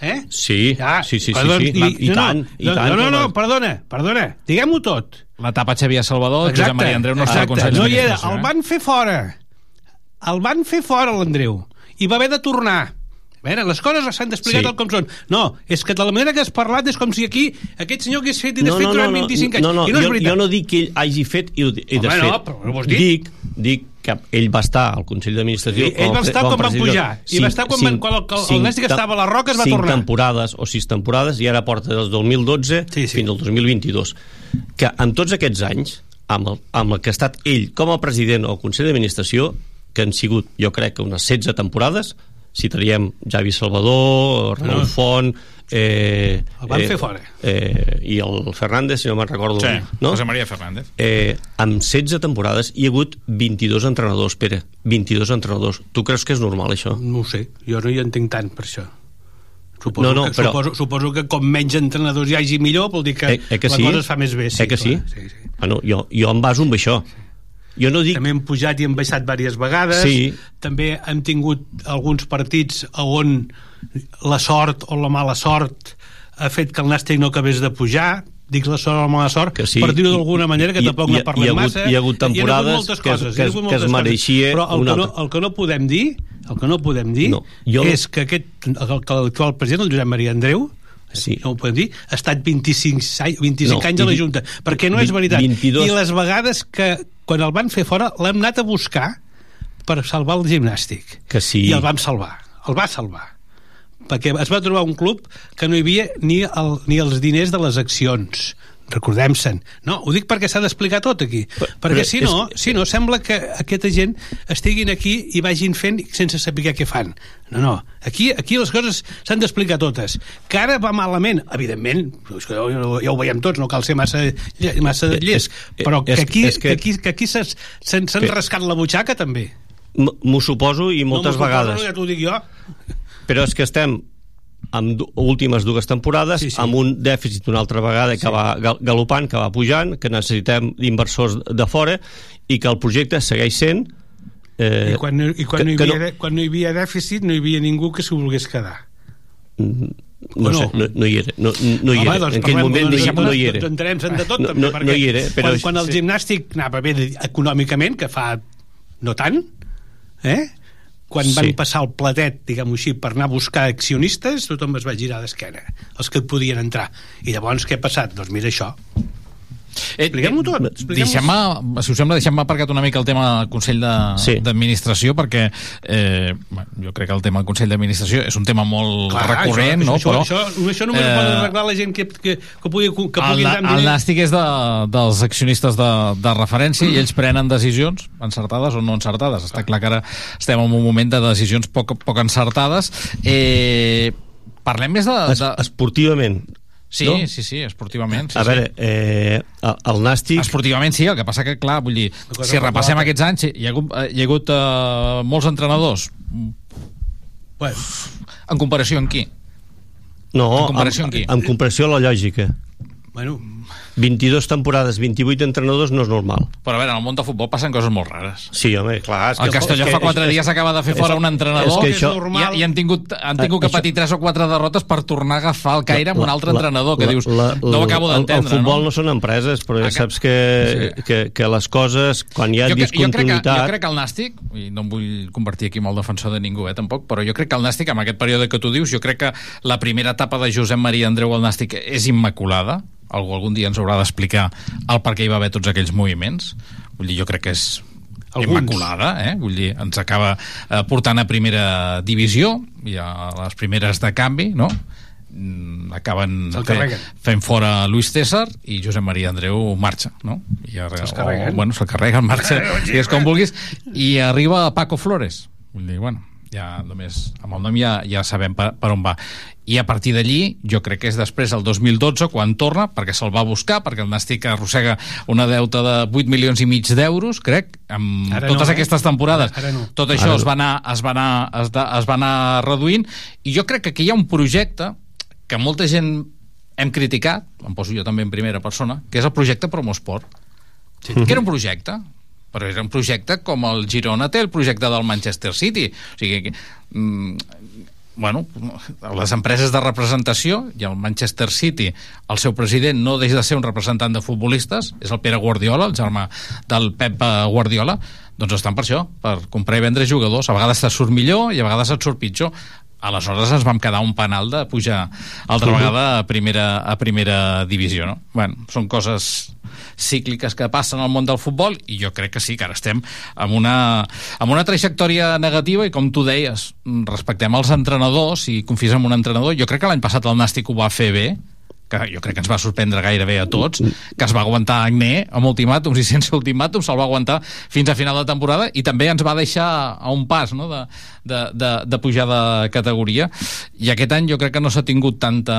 Eh? Sí, Ja, sí, sí, sí, perdó, sí, i, i no, tant, i no, tant. No, no, que no, perdona, perdona, diguem-ho tot. L'etapa Xavier Salvador, Josep Maria Andreu no està al Consell no hi era, el van fer fora. El van fer fora, l'Andreu. I va haver de tornar. A veure, les coses s'han d'explicar Sí. tal com són. No, és que de la manera que has parlat és com si aquí aquest senyor hagués fet i no, desfet no, durant no, 25 anys. no, no, I no és jo, veritat. jo no dic que ell hagi fet i, i Home, desfet. no, però no ho has dit. Dic, dic que ell va estar al Consell d'Administració Sí, ell va estar quan van pujar, i va estar quan van- quan el- el- el Nàstic estava a les Roques, va cinc tornar. temporades o sis temporades i ara porta del 2012 sí, sí. fins al 2022 que en tots aquests anys amb el, amb el que ha estat ell com a president o Consell d'Administració que han sigut jo crec que unes 16 temporades citaríem Javi Salvador Ramon No. Font eh, El van fer fora. eh, i el Fernández, si no me'n recordo Sí, no? José María Fernández. eh, amb 16 temporades hi ha hagut 22 entrenadors, Pere 22 entrenadors, tu creus que és normal això? No ho sé, jo no hi entenc tant per això. Suposo, No, no, que, però- suposo, suposo que com menys entrenadors hi hagi millor vol dir que, Eh, eh que la sí? cosa es fa més bé. Sí, eh que sí? clar, sí, sí. Bueno, jo, jo em baso en això jo no dic... També hem pujat i hem baixat diverses vegades. Sí. També hem tingut alguns partits on la sort o la mala sort ha fet que el Nàstic no acabés de pujar dic la sort o la mala sort, Que sí. per dir-ho d'alguna manera, que I- tampoc i- no hi parlem ha hagut- massa. hi ha hagut temporades moltes que es- coses, que hi ha es- hagut que es mereixia. Però el que, no, altre. el que no podem dir, el que no podem dir No, jo- és que aquest, el, que l'actual president, el Josep Maria Andreu, sí. no ho podem dir, ha estat 25, anys- 25 No, anys a la Junta, perquè no és veritat. 22. I les vegades que, quan el van fer fora, l'hem anat a buscar per salvar el gimnàstic. Que sí. I el vam salvar. El va salvar. Perquè es va trobar un club que no hi havia ni, el, ni els diners de les accions recordem-se'n. No, ho dic perquè s'ha d'explicar tot aquí. perquè però si és no, si no, sembla que aquesta gent estiguin aquí i vagin fent sense saber què fan. No, no. Aquí, aquí les coses s'han d'explicar totes. Que ara va malament, evidentment, és ja, ja ho veiem tots, no cal ser massa, massa llest, però que és- aquí, és que- que aquí, que aquí s'han rascat la butxaca també. M'ho suposo i moltes no, suposo, vegades. Ja t'ho dic jo. Però és que estem amb últimes dues temporades sí, sí. amb un dèficit una altra vegada que va gal- galopant, que va pujant, que necessitem inversors de fora i que el projecte segueix sent eh, I quan, no- i quan, que- no hi havia, quan no hi havia dèficit no hi havia ningú que s'ho volgués quedar. no, O sé, no? no, no hi era no, no hi Home, era, doncs en aquell moment doncs, no, no hi era Doncs de tot, no, també, no, perquè no hi era però quan, quan el gimnàstic anava bé econòmicament, que fa no tant, eh? Quan Sí. van passar el platet, diguem-ho així, per anar a buscar accionistes, tothom es va girar d'esquena, els que podien entrar. I llavors què ha passat? Doncs mira això. Expliquem-ho tot. expliquem-ho. Deixem-me, si us sembla, deixem-me aparcat una mica el tema del Consell de- d'Administració, perquè eh, jo crec que el tema del Consell d'Administració és un tema molt Clar, recurrent, això, no? Això, Però, això, això només eh, ho poden arreglar la gent que, que, que pugui, que el, pugui el diners. nàstic és de, dels accionistes de, de referència i ells prenen decisions encertades o no encertades. Està clar que ara estem en un moment de decisions poc, poc encertades. Eh, parlem més de... Es, de... esportivament Sí, no? sí, sí, esportivament. Sí, a veure, eh, el, Nàstic Esportivament sí, el que passa que, clar, vull dir, si repassem per aquests anys, hi ha hagut, eh, hi ha hagut uh, molts entrenadors. Bueno. En comparació amb qui? no, En comparació amb qui? en comparació a la lògica Bueno, 22 temporades, 28 entrenadors no és normal Però a veure, en el món del futbol passen coses molt rares. Sí, home, clar. És El Castelló és fa quatre és- dies acaba de fer és- fora un entrenador és que això, i, i han tingut, han tingut que patir tres o quatre derrotes per tornar a agafar el caire amb un altre entrenador que dius, no ho acabo el- d'entendre, El futbol no? no? són empreses, però ja que- saps que, Sí. que, que les coses, quan hi ha jo, cre- jo, crec que, discontinuïtat... jo crec que el Nàstic, i no em vull convertir aquí en el defensor de ningú, eh, tampoc, però jo crec que el Nàstic, amb aquest període que tu dius, jo crec que la primera etapa de Josep Maria Andreu al Nàstic és immaculada, algú algun dia ens haurà d'explicar el per què hi va haver tots aquells moviments, vull dir, jo crec que és Alguns. immaculada, eh? vull dir, ens acaba eh, portant a primera divisió i a les primeres de canvi, no? Mm, acaben fe- fent fora Luis César i Josep Maria Andreu marxa no? I carreguen. o, bueno, se'l carreguen, marxa [laughs] i és com vulguis i arriba Paco Flores vull dir, bueno, ja només amb el nom ja, ja sabem per, per on va i a partir d'allí jo crec que és després el 2012 quan torna perquè se'l va buscar perquè el Nàstic arrossega una deuta de 8 milions i mig d'euros crec amb Ara totes no, eh? aquestes temporades Ara no. tot això Ara es va, anar, es, va anar, es, de, es va anar reduint i jo crec que aquí hi ha un projecte que molta gent hem criticat, em poso jo també en primera persona, que és el projecte Promosport. Sí. Que era un projecte, però era un projecte com el Girona té el projecte del Manchester City. O sigui, mm, bueno, les empreses de representació i el Manchester City, el seu president no deixa de ser un representant de futbolistes, és el Pere Guardiola, el germà del Pep Guardiola, doncs estan per això, per comprar i vendre jugadors. A vegades et surt millor i a vegades et surt pitjor. Aleshores ens vam quedar un penal de pujar altra vegada a primera, a primera divisió, no? Bueno, són coses cícliques que passen al món del futbol i jo crec que sí, que ara estem amb una, amb una trajectòria negativa i com tu deies, respectem els entrenadors i confies en un entrenador, jo crec que l'any passat el Nàstic ho va fer bé que jo crec que ens va sorprendre gairebé a tots, que es va aguantar Agné amb ultimàtums i sense ultimàtums, se'l va aguantar fins a final de temporada i també ens va deixar a un pas no? de, de, de, de pujar de categoria. I aquest any jo crec que no s'ha tingut tanta,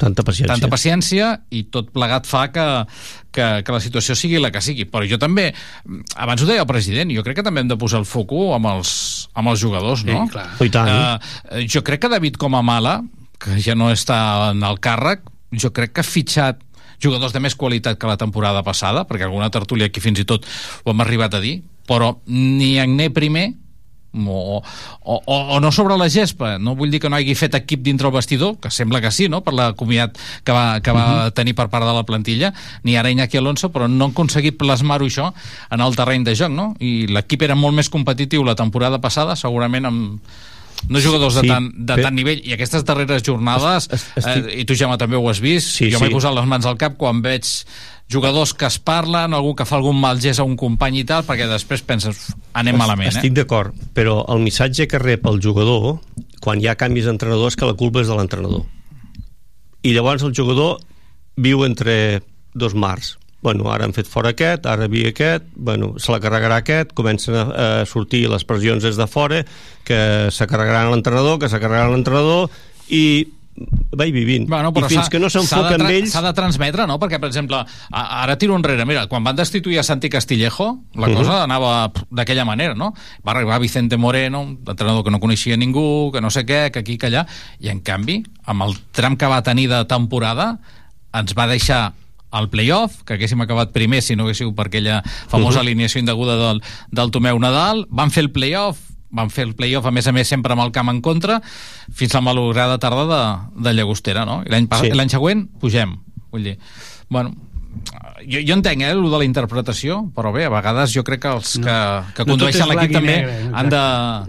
Tanta paciència. tanta paciència i tot plegat fa que, que, que la situació sigui la que sigui. Però jo també, abans ho deia el president, jo crec que també hem de posar el foco amb els, amb els jugadors, no? Sí, clar. I tant. Eh, jo crec que David Comamala, que ja no està en el càrrec, jo crec que ha fitxat jugadors de més qualitat que la temporada passada, perquè alguna tertúlia aquí fins i tot ho hem arribat a dir, però ni Agné primer o, o, o, no sobre la gespa no vull dir que no hagi fet equip dintre el vestidor que sembla que sí, no? per la comiat que va, que va uh -huh. tenir per part de la plantilla ni ara Iñaki Alonso, però no han aconseguit plasmar-ho això en el terreny de joc no? i l'equip era molt més competitiu la temporada passada, segurament amb no jugadors de, Sí, tant, de però- tant nivell i aquestes darreres jornades estic- eh, i tu Gemma també ho has vist Sí, jo sí. m'he posat les mans al cap quan veig jugadors que es parlen, algú que fa algun mal gest a un company i tal, perquè després penses "Uf, anem malament, Estic eh? d'acord, però el missatge que rep el jugador quan hi ha canvis d'entrenador és que la culpa és de l'entrenador. I llavors el jugador viu entre dos mars. Bueno, ara han fet fora aquest, ara vi aquest, bueno, se la carregarà aquest, comencen a, a sortir les pressions des de fora, que se carregaran l'entrenador, que se carregaran l'entrenador, i vaig vivint. Bueno, I fins que no s'enfoca amb ells... S'ha de transmetre, no? Perquè, per exemple, a, ara tiro enrere. Mira, quan van destituir a Santi Castillejo, la Mhm. cosa anava d'aquella manera, no? Va arribar Vicente Moreno, un entrenador que no coneixia ningú, que no sé què, que aquí, que allà, i en canvi, amb el tram que va tenir de temporada, ens va deixar al playoff, que haguéssim acabat primer si no hagués sigut per aquella famosa Mhm. alineació indeguda del, del Tomeu Nadal, van fer el playoff, van fer el playoff, a més a més, sempre amb el camp en contra, fins a la malograda tarda de, de Llagostera, no? I l'any Sí. següent pugem. Vull dir, bueno, jo, jo entenc, eh, el de la interpretació, però bé, a vegades jo crec que els que, que No condueixen és l'equip i també negre, han de,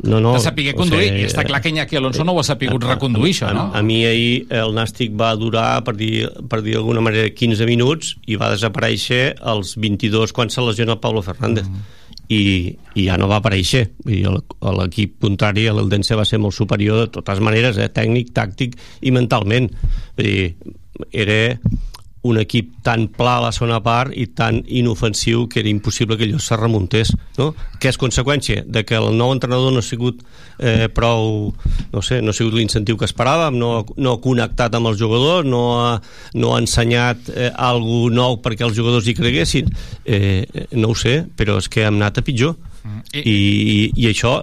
No, no, de saber o conduir, sigui, i està clar que Iñaki Alonso no ho ha sapigut reconduir, això, a, no? A mi ahir el Nàstic va durar, per dir, per dir d'alguna manera, 15 minuts i va desaparèixer als 22 quan se lesiona el Pablo Fernández. Mm. I, i ja no va aparèixer el- l'equip contrari l'Eldense va ser molt superior de totes maneres eh? tècnic, tàctic i mentalment Vull dir, era un equip tan pla a la segona part i tan inofensiu que era impossible que allò se remuntés no? que és conseqüència de que el nou entrenador no ha sigut eh, prou no sé, no ha sigut l'incentiu que esperàvem no, no ha connectat amb els jugadors no ha, no ha ensenyat eh, algo nou perquè els jugadors hi creguessin. Eh, no ho sé, però és que hem anat a pitjor. I, i, i això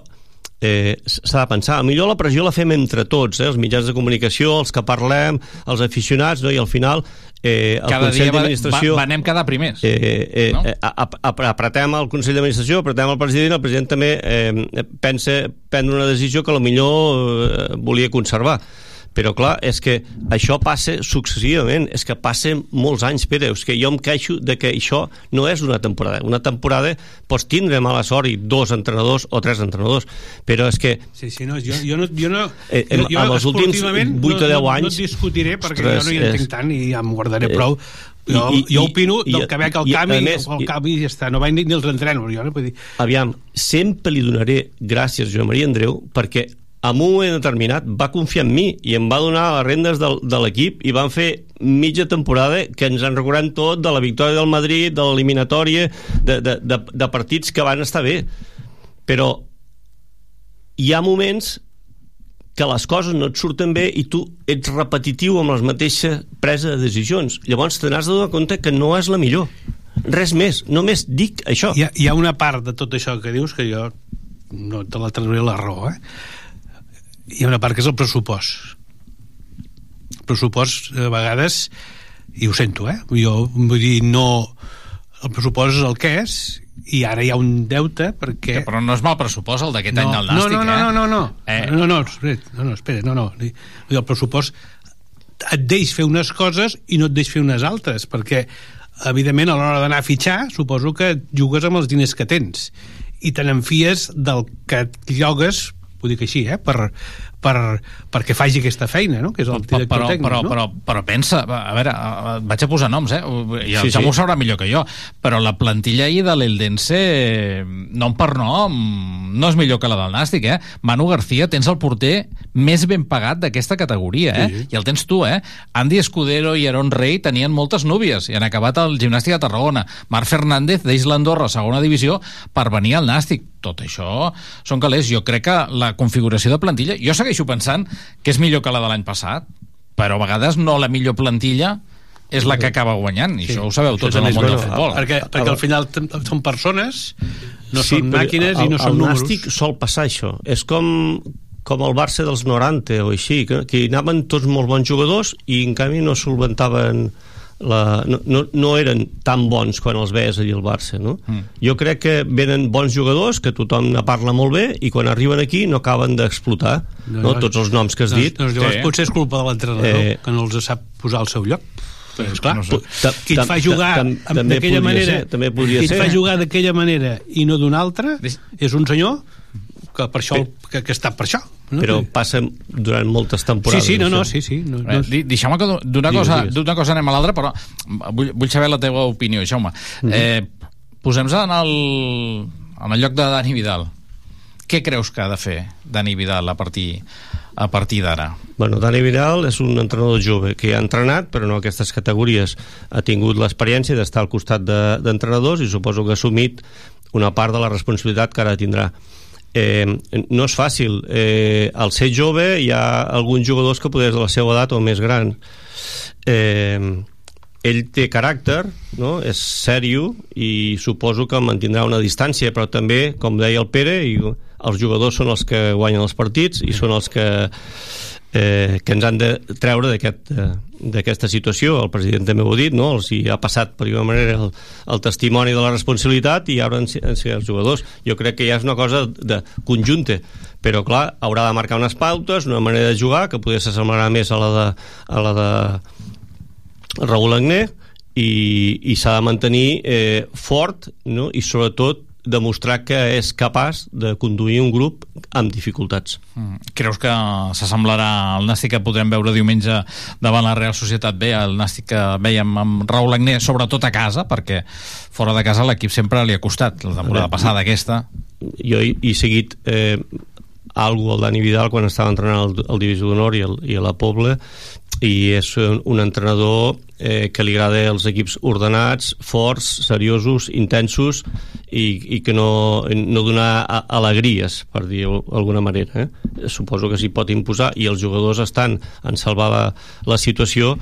eh, s'ha de pensar, millor la pressió la fem entre tots, eh, els mitjans de comunicació els que parlem, els aficionats no? i al final eh, el Cada Consell dia va, d'Administració va, anem quedar primers. eh, eh, No? no? apretem el Consell d'Administració, apretem el president, el president també eh, pensa prendre una decisió que millor eh, volia conservar. Però clar, és que això passa successivament, és que passen molts anys, Pere, és que jo em queixo de que això no és una temporada. Una temporada pots tindre mala sort i dos entrenadors o tres entrenadors, però és que Sí, sí, no, jo, jo no... Jo no Eh, jo, amb els últims esportivament vuit o no, deu no, anys, No et discutiré perquè ostres, jo no hi entenc és- tant i ja em guardaré Eh, prou. Jo, i- i- jo opino i- del que veig al i- camp a i, més, al i- camp i ja està. No vaig ni, ni els entrenos, jo no vull dir... Aviam, sempre li donaré gràcies a Joan Maria Andreu perquè en un moment determinat va confiar en mi i em va donar les rendes del, de l'equip i van fer mitja temporada que ens en recordem tot de la victòria del Madrid, de l'eliminatòria, de, de, de, de partits que van estar bé. Però hi ha moments que les coses no et surten bé i tu ets repetitiu amb les mateixes presa de decisions. Llavors te n'has de donar compte que no és la millor. Res més, només dic això. Hi ha, hi ha una part de tot això que dius que jo no te la trauré la raó, eh? Hi ha una part que és el pressupost. El pressupost, a vegades, i ho sento, eh? Jo vull dir, no... El pressupost és el que és, i ara hi ha un deute perquè... Que, però no és mal pressupost el d'aquest no, any del Nàstic, no, no, eh? no, no, no, Eh. no, no, espera, no, no, espera, no, no. El pressupost et deix fer unes coses i no et deix fer unes altres, perquè evidentment a l'hora d'anar a fitxar suposo que jugues amb els diners que tens i te n'enfies del que et llogues dir que així, eh? per, per, perquè faci aquesta feina, no? que és el director però, tècnic. però, no? però, però pensa, a veure, eh, vaig a posar noms, eh? I el Sí, sí, Jaume sí. ho sabrà millor que jo, però la plantilla ahir de l'Eldense, nom per nom, no és millor que la del Nàstic, eh? Manu García, tens el porter més ben pagat d'aquesta categoria, eh? Sí. I el tens tu, eh? Andy Escudero i Aaron Rey tenien moltes núvies i han acabat al Gimnàstic de Tarragona. Marc Fernández, d'Isla Andorra, segona divisió, per venir al Nàstic. Tot això són calés. Jo crec que la configuració de plantilla... Jo segueixo pensant que és millor que la de l'any passat, però a vegades no la millor plantilla és la que acaba guanyant, i això ho sabeu tots en el món del futbol. Perquè, perquè al final són persones, no Sí, són màquines i al- no són números. Nàstic sol passar això. És com com el Barça dels 90 o així, que, que hi anaven tots molt bons jugadors i en canvi no solventaven la, no, no, no eren tan bons quan els veies allà al Barça no? Mm. jo crec que venen bons jugadors que tothom ne parla molt bé i quan arriben aquí no acaben d'explotar no, no, tots els noms que has dit Doncs, llavors Sí. potser és culpa de l'entrenador, Eh, que no els sap posar al seu lloc. Però, esclar, No no sé. sé. qui et fa jugar d'aquella manera, ser, també podria qui et ser. fa jugar d'aquella manera i no d'una altra, és un senyor que per això, que, que està per això. No? però passa durant moltes temporades Sí, sí, no, no, sí, sí. No, Eh, no, di- Deixeu-me que d'una cosa, cosa anem a l'altra, però vull, vull saber la teva opinió, Jaume. Mhm. eh, Posem-nos en, el, en el lloc de Dani Vidal. Què creus que ha de fer Dani Vidal a partir, a partir d'ara? Bueno, Dani Vidal és un entrenador jove que ha entrenat, però no a aquestes categories. Ha tingut l'experiència d'estar al costat de- d'entrenadors i suposo que ha assumit una part de la responsabilitat que ara tindrà. Eh, no és fàcil. Eh, al ser jove hi ha alguns jugadors que poder de la seva edat o més gran. Eh, ell té caràcter, no? és sèrio i suposo que mantindrà una distància, però també, com deia el Pere, i els jugadors són els que guanyen els partits i són els que eh, que ens han de treure d'aquest, eh, d'aquesta situació. El president també ho ha dit, no? els hi ha passat per alguna manera el, el testimoni de la responsabilitat i ara han ser els jugadors. Jo crec que ja és una cosa de conjunta, però clar, haurà de marcar unes pautes, una manera de jugar que potser s'assemblarà més a la de, a la de Raül Agné i, i s'ha de mantenir eh, fort no? i sobretot demostrar que és capaç de conduir un grup amb dificultats. Mm. Creus que s'assemblarà al Nàstic que podrem veure diumenge davant la Real Societat B, el Nàstic que veiem amb Raül Agné, sobretot a casa, perquè fora de casa l'equip sempre li ha costat, la temporada passada aquesta. Jo he, he seguit eh, algo al Dani Vidal quan estava entrenant al, al Divisió d'Honor i, al- i a la Pobla i és un, entrenador eh, que li agrada els equips ordenats, forts, seriosos, intensos i, i que no, no donar a- alegries, per dir-ho d'alguna manera. Eh? Suposo que s'hi pot imposar i els jugadors estan en salvar la, la situació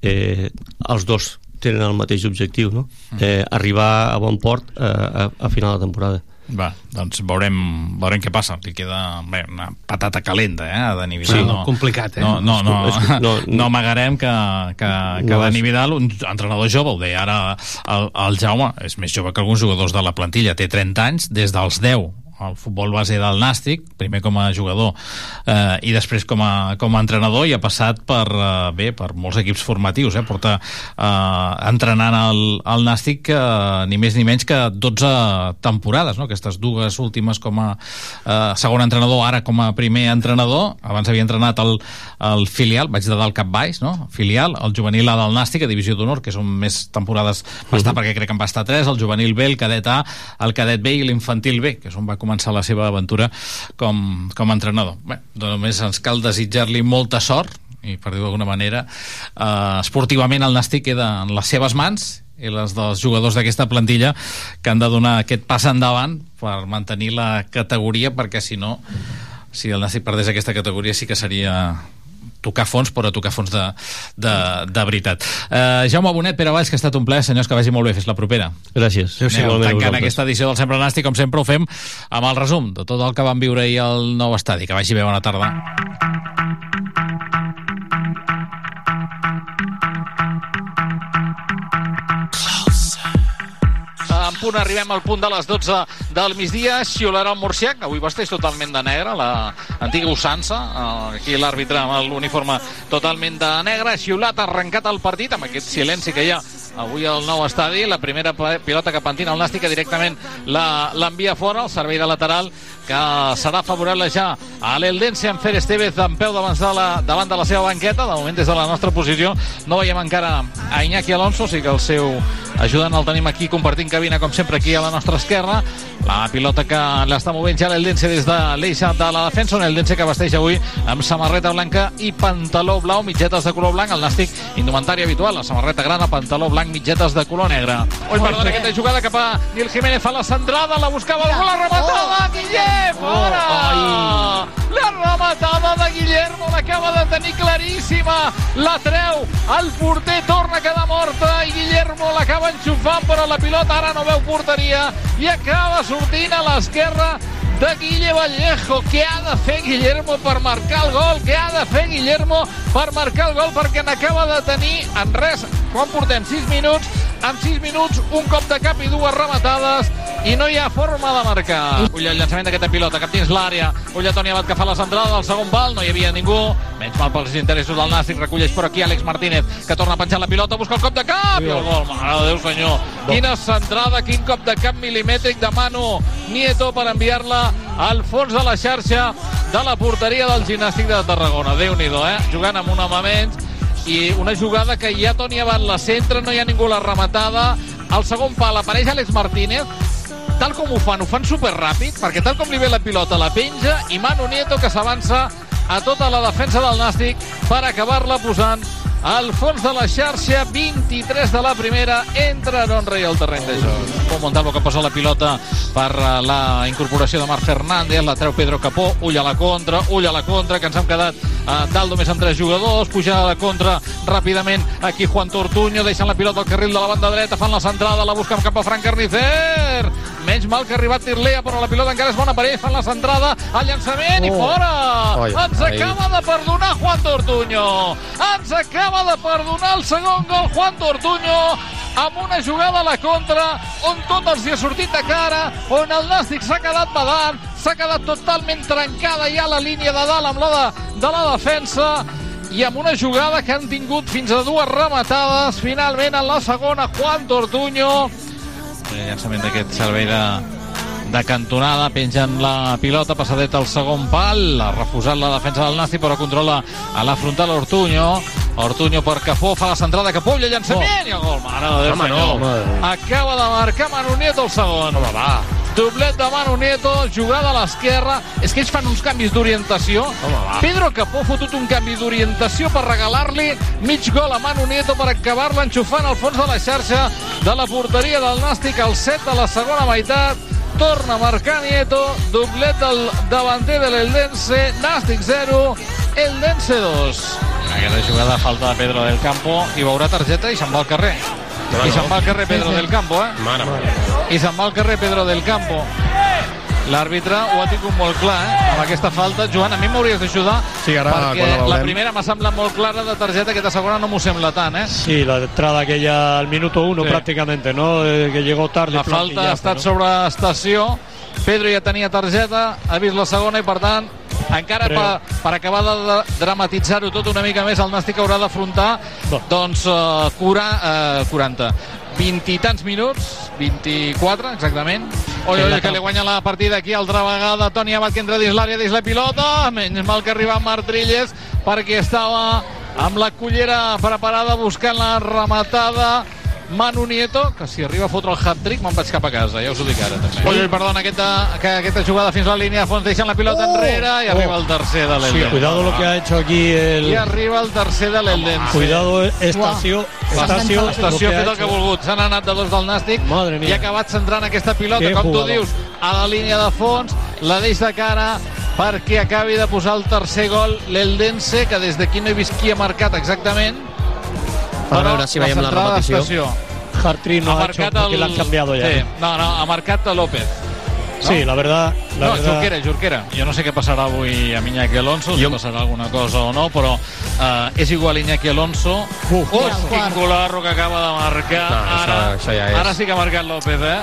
eh, els dos tenen el mateix objectiu, no? eh, arribar a bon port eh, a, a final de temporada. Va, doncs veurem, veurem què passa. Li queda bé, una patata calenta, eh, a Dani Vidal. Sí, no, complicat, eh? No, no, no, [laughs] no, no- [laughs] no amagarem que, que, que No, Dani Vidal, un entrenador jove, ho deia ara el, el Jaume, és més jove que alguns jugadors de la plantilla, té 30 anys, des dels 10 al futbol base del Nàstic, primer com a jugador eh, i després com a, com a entrenador i ha passat per, eh, bé, per molts equips formatius, eh, porta eh, entrenant el, el Nàstic eh, ni més ni menys que 12 temporades, no? aquestes dues últimes com a eh, segon entrenador, ara com a primer entrenador, abans havia entrenat el, el filial, vaig de dalt cap baix, no? filial, el juvenil A del Nàstic, a Divisió d'Honor, que són més temporades, va estar perquè crec que en va estar 3, el juvenil B, el cadet A, el cadet B i l'infantil B, que és on va començar la seva aventura com, com a entrenador. Bé, només ens cal desitjar-li molta sort i per dir-ho d'alguna manera eh, esportivament el Nàstic queda en les seves mans i les dels jugadors d'aquesta plantilla que han de donar aquest pas endavant per mantenir la categoria perquè si no si el Nàstic perdés aquesta categoria sí que seria tocar fons, però tocar fons de, de, de veritat. Uh, Jaume Bonet, Pere Valls, que ha estat un plaer, senyors, que vagi molt bé. Fins la propera. Gràcies. Anem Igualment a tancant vosaltres. aquesta edició del Sempre Nàstic, com sempre ho fem, amb el resum de tot el que vam viure ahir al nou estadi. Que vagi bé, bona tarda. Punt arribem al punt de les 12 del migdia. Xiularà el Murcià, que avui vesteix totalment de negre, la antiga usança. Aquí l'àrbitre amb l'uniforme totalment de negre. Xiulat, arrencat el partit amb aquest silenci que hi ha avui al nou estadi. La primera pilota que pentina el Nàstic directament la- l'envia fora, el servei de lateral que serà favorable ja a l'Eldense en Fer Estevez en peu davant de, la, davant de la seva banqueta. De moment, des de la nostra posició, no veiem encara a Iñaki Alonso, o sigui que el seu ajudant el tenim aquí compartint cabina, com sempre, aquí a la nostra esquerra. La pilota que l'està movent ja l'Eldense des de l'eix de la defensa, un Eldense que vesteix avui amb samarreta blanca i pantaló blau, mitgetes de color blanc, el nàstic indumentari habitual, la samarreta grana, pantaló blanc, mitgetes de color negre. Ui, perdó, aquesta jugada cap a Nil Jiménez a la centrada, la buscava algú, la rematada, Guillem, fora! La rematada de Guillermo l'acaba de tenir claríssima, la treu, el porter torna a quedar morta i Guillermo l'acaba enxufant, però la pilota ara no veu porteria i acaba sortint a l'esquerra de Guille Vallejo. Què ha de fer Guillermo per marcar el gol? Què ha de fer Guillermo per marcar el gol? Perquè n'acaba de tenir en res, quan portem 6 minuts, en 6 minuts un cop de cap i dues rematades i no hi ha forma de marcar. Ull el llançament d'aquesta pilota, cap dins l'àrea. Ull a Toni Abad que fa la centrada del segon pal, no hi havia ningú. Menys mal pels interessos del Nàstic, recolleix per aquí Àlex Martínez, que torna a penjar la pilota, busca el cop de cap i el gol. Mare de Déu, senyor. Quina centrada, quin cop de cap milimètric de Manu Nieto per enviar-la al fons de la xarxa de la porteria del gimnàstic de Tarragona. Déu-n'hi-do, eh? Jugant amb un home menys i una jugada que ja Toni Abad la centra, no hi ha ningú la rematada. Al segon pal apareix Àlex Martínez, tal com ho fan, ho fan super ràpid, perquè tal com li ve la pilota la penja i Manu Nieto que s'avança a tota la defensa del Nàstic per acabar-la posant al fons de la xarxa 23 de la primera entra Aaron Rey al terreny de joc. Pau Montalvo que posa la pilota per eh, la incorporació de Marc Fernández la treu Pedro Capó, ull a la contra ull a la contra, que ens hem quedat eh, dalt només amb tres jugadors, puja a la contra ràpidament aquí Juan Tortuño deixant la pilota al carril de la banda dreta, fan la centrada la busquen cap a Frank Carnicer menys mal que ha arribat Tirlea, però la pilota encara és bona per ell, fan la centrada, el llançament i Oh. fora! Ai, ens ai. acaba de perdonar Juan Tortuño ens acaba de perdonar el segon gol Juan Tortuño amb una jugada a la contra on tot els hi ha sortit de cara on el Nàstic s'ha quedat badant s'ha quedat totalment trencada ja la línia de dalt amb la de, de la defensa i amb una jugada que han tingut fins a dues rematades finalment en la segona Juan Tortuño el llançament d'aquest servei de, de cantonada, penjant la pilota, passadeta al segon pal, ha refusat la defensa del Nàstic, però controla a la frontal Ortuño, Ortuño per Cafó, fa la centrada, el llançament, i el gol, mare de Déu, Home, no, senyor. home. Acaba de marcar Manu Nieto el segon. Home, va. Doblet de Manu Nieto, jugada a l'esquerra. És que ells fan uns canvis d'orientació. Pedro Capó ha fotut un canvi d'orientació per regalar-li mig gol a Manu Nieto per acabar-la enxufant al fons de la xarxa de la porteria del Nàstic al set de la segona meitat. Torna a marcar Nieto, doblet del davanter de l'Eldense, Nàstic 0, Eldense 2. Aquesta jugada falta de Pedro del Campo i veurà targeta i se'n va al carrer. No, I se'n va al carrer Pedro Sí, sí. del Campo, eh? Mare meva. I se'n va al carrer Pedro del Campo. L'àrbitre ho ha tingut molt clar, eh? Amb aquesta falta. Joan, a mi m'hauries d'ajudar Sí, ara, perquè quan la la primera m'ha semblat molt clara de targeta, aquesta segona no m'ho sembla tant, eh? Sí, la entrada aquella al minuto uno Sí. prácticamente, ¿no? Eh, que llegó tarde. La falta ha estat ¿no? sobre estació. Pedro ja tenia targeta, ha vist la segona i, per tant, encara per, per acabar de dramatitzar-ho tot una mica més, el Nàstic haurà d'afrontar doncs, uh, cura, uh, 40 20 i tants minuts 24 exactament. Oi, oi, que li guanya la partida aquí altra vegada. Toni Abad que entra dins l'àrea dins la pilota. Menys mal que arriba Marc Trilles perquè estava amb la cullera preparada buscant la rematada Manu Nieto, que si arriba a fotre el hat-trick me'n vaig cap a casa, ja us ho dic ara també. Oi, perdona, aquesta, que, aquesta jugada fins a la línia de fons deixant la pilota enrere i arriba el tercer de Sí, l'Eldense. cuidado lo que ha hecho aquí el. I arriba el tercer de l'Eldense. Cuidado, Estacio. Estacio, Estació lo ha fet el que ha volgut. S'han anat de dos del Nàstic Madre i ha acabat centrant aquesta pilota, Que com tu jugador. dius, a la línia de fons, la deix de cara perquè acabi de posar el tercer gol l'Eldense, que des d'aquí no he vist qui ha marcat exactament. A però veure si veiem la centrada repetició. Hartry no ha, hecho porque le han cambiado ya. Sí, no, no, ha marcat a López. Sí, la verdad. La no, verdad Jorquera, Jorquera. Jo no sé què passarà avui a Iñaki Alonso, si passarà alguna cosa o no, però uh, és igual Iñaki Alonso. Uf, oh, quin golarro que acaba de marcar. No, això- ara, això ja és. ara sí que ha marcat López, eh?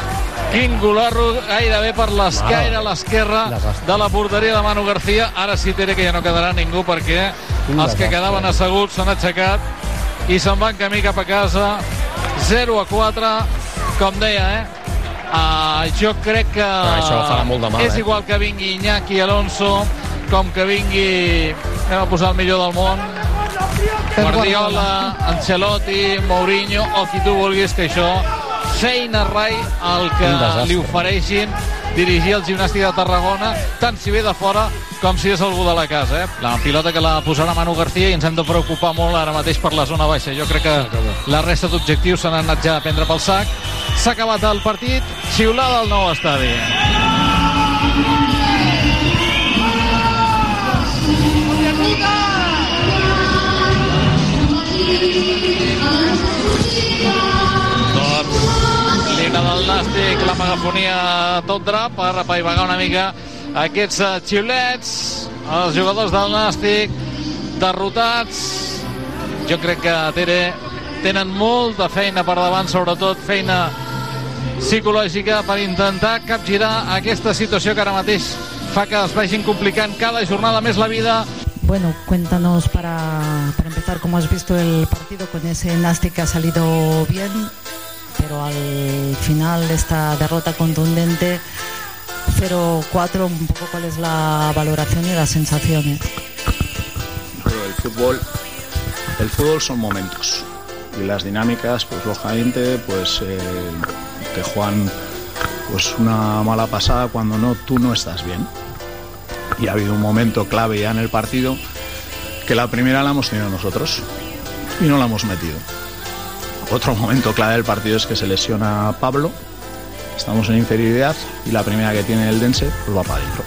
Quin golarro gairebé per l'escaire a l'esquerra de la porteria de Manu García. Ara sí, Tere, que ja no quedarà ningú perquè Un els que quedaven asseguts s'han aixecat i se'n van camí cap a casa. 0 a 4, com deia, eh? Uh, jo crec que Ah, això farà molt de mal, és eh? igual que vingui Iñaki Alonso com que vingui anem a posar el millor del món Guardiola, Ancelotti, Mourinho o qui tu vulguis que això feina rai el que li ofereixin dirigir el gimnàstic de Tarragona tant si ve de fora com si és algú de la casa eh? la pilota que la posarà Manu García i ens hem de preocupar molt ara mateix per la zona baixa. Jo crec que la resta d'objectius s'han anat ja a prendre pel sac. S'ha acabat el partit. Xiulada al nou estadi megafonia a tot drap per apaivagar una mica aquests eh, xiulets els jugadors del Nàstic derrotats. Jo crec que Tere tenen molta feina per davant sobretot feina psicològica per intentar capgirar aquesta situació que ara mateix fa que es vagin complicant cada jornada més la vida. Bueno, cuéntanos para, para empezar cómo has visto el partido con ese Nastic que ha salido bien, pero al final esta derrota contundente 0-4, un poco cuál es la valoración y las sensaciones. Pero el fútbol, el fútbol son momentos y las dinámicas, pues lógicamente, pues eh, te juegan pues una mala pasada cuando no tú no estás bien. Y ha habido un momento clave ya en el partido que la primera la hemos tenido nosotros y no la hemos metido. Otro momento clave del partido es que se lesiona Pablo, estamos en inferioridad y la primera que tiene el Dense pues va para adentro.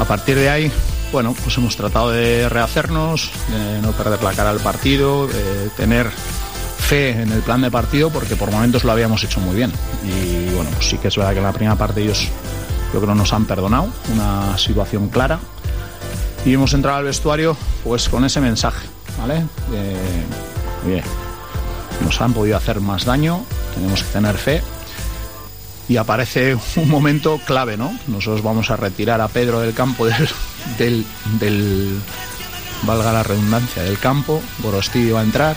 A partir de ahí, bueno, pues hemos tratado de rehacernos, de no perder la cara al partido, de tener fe en el plan de partido, porque por momentos lo habíamos hecho muy bien. Y bueno, pues sí que es verdad que en la primera parte ellos, yo creo, nos han perdonado, una situación clara. Y hemos entrado al vestuario, pues con ese mensaje, ¿vale? Oye, nos han podido hacer más daño, tenemos que tener fe y aparece un momento clave, ¿no? Nosotros vamos a retirar a Pedro del campo [laughs] del, del, del- valga la redundancia, del campo, Gorosti va a entrar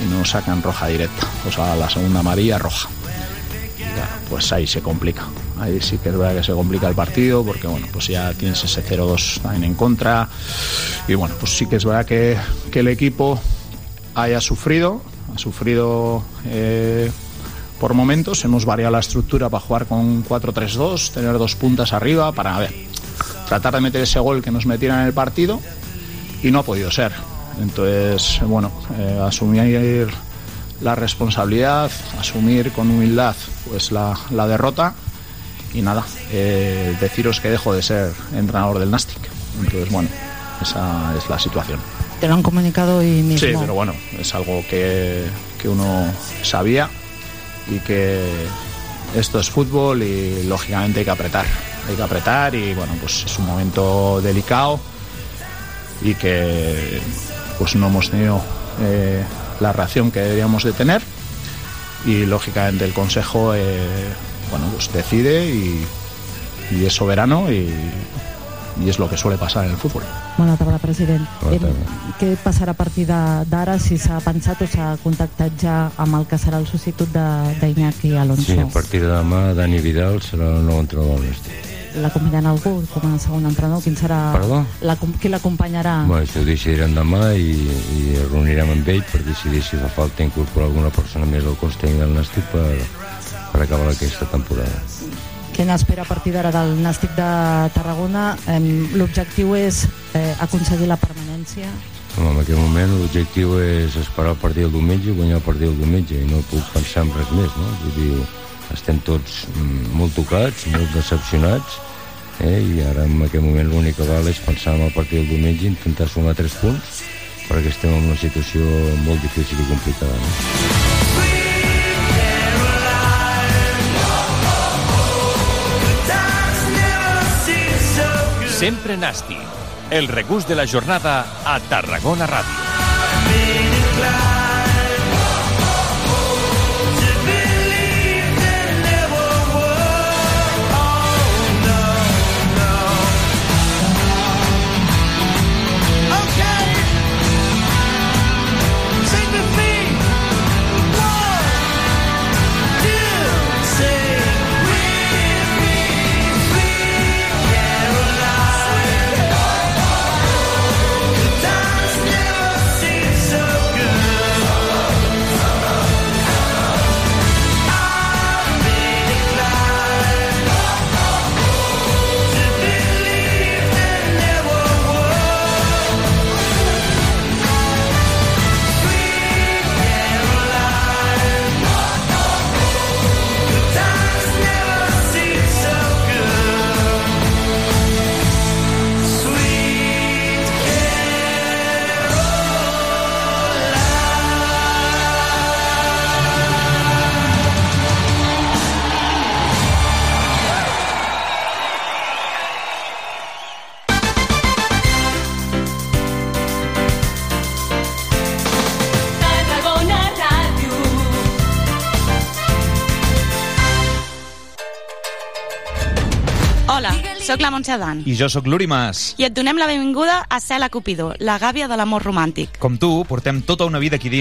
y nos sacan roja directa, o sea, la segunda amarilla roja. Pues ahí se complica. Ahí sí que es verdad que se complica el partido porque bueno, pues ya tienes ese 0-2 también en contra y bueno, pues sí que es verdad que, que el equipo haya sufrido, ha sufrido eh, por momentos, hemos variado la estructura para jugar con 4-3-2, tener dos puntas arriba para ver, tratar de meter ese gol que nos metieran en el partido y no ha podido ser. Entonces, bueno, eh, asumir la responsabilidad, asumir con humildad pues la, la derrota y nada, eh, deciros que dejo de ser entrenador del Nastic. Entonces, bueno, esa es la situación. Te lo han comunicado hoy mismo. Sí, pero bueno, es algo que, que uno sabía y que esto es fútbol y lógicamente hay que apretar. Hay que apretar y bueno, pues es un momento delicado y que pues no hemos tenido eh, la reacción que deberíamos de tener y lógicamente el Consejo eh, bueno, pues decide y, y es soberano y, y es lo que suele pasar en el fútbol. Bona tarda, president. Bona Em, què passarà a partir de- d'ara, si s'ha pensat o s'ha contactat ja amb el que serà el substitut de- d'Iñaki Alonso? Sí, a partir de demà Dani Vidal serà el nou entrenador del Nàstic. L'acompanyaran algú com a segon entrenador? Quin serà... Perdó? La, qui l'acompanyarà? Bueno, això ho decidirem demà i, i reunirem amb ell per decidir si fa falta incorporar alguna persona més al cos tècnic del Nàstic per, per acabar aquesta temporada. Què n'espera a partir d'ara del Nàstic de Tarragona? L'objectiu és eh, aconseguir la permanència? Home, en aquest moment l'objectiu és esperar el partit del diumenge i guanyar el partit del diumenge i no puc pensar en res més, no? Vull dir, estem tots mm, molt tocats, molt decepcionats eh? i ara en aquest moment l'únic que val és pensar en el partit del diumenge i intentar sumar tres punts perquè estem en una situació molt difícil i complicada. No? Sempre Nasti. El regús de la jornada a Tarragona Ràdio. Dan. I jo sóc l'Uri Mas. I et donem la benvinguda a Cela Cupidó, la gàbia de l'amor romàntic. Com tu, portem tota una vida aquí dins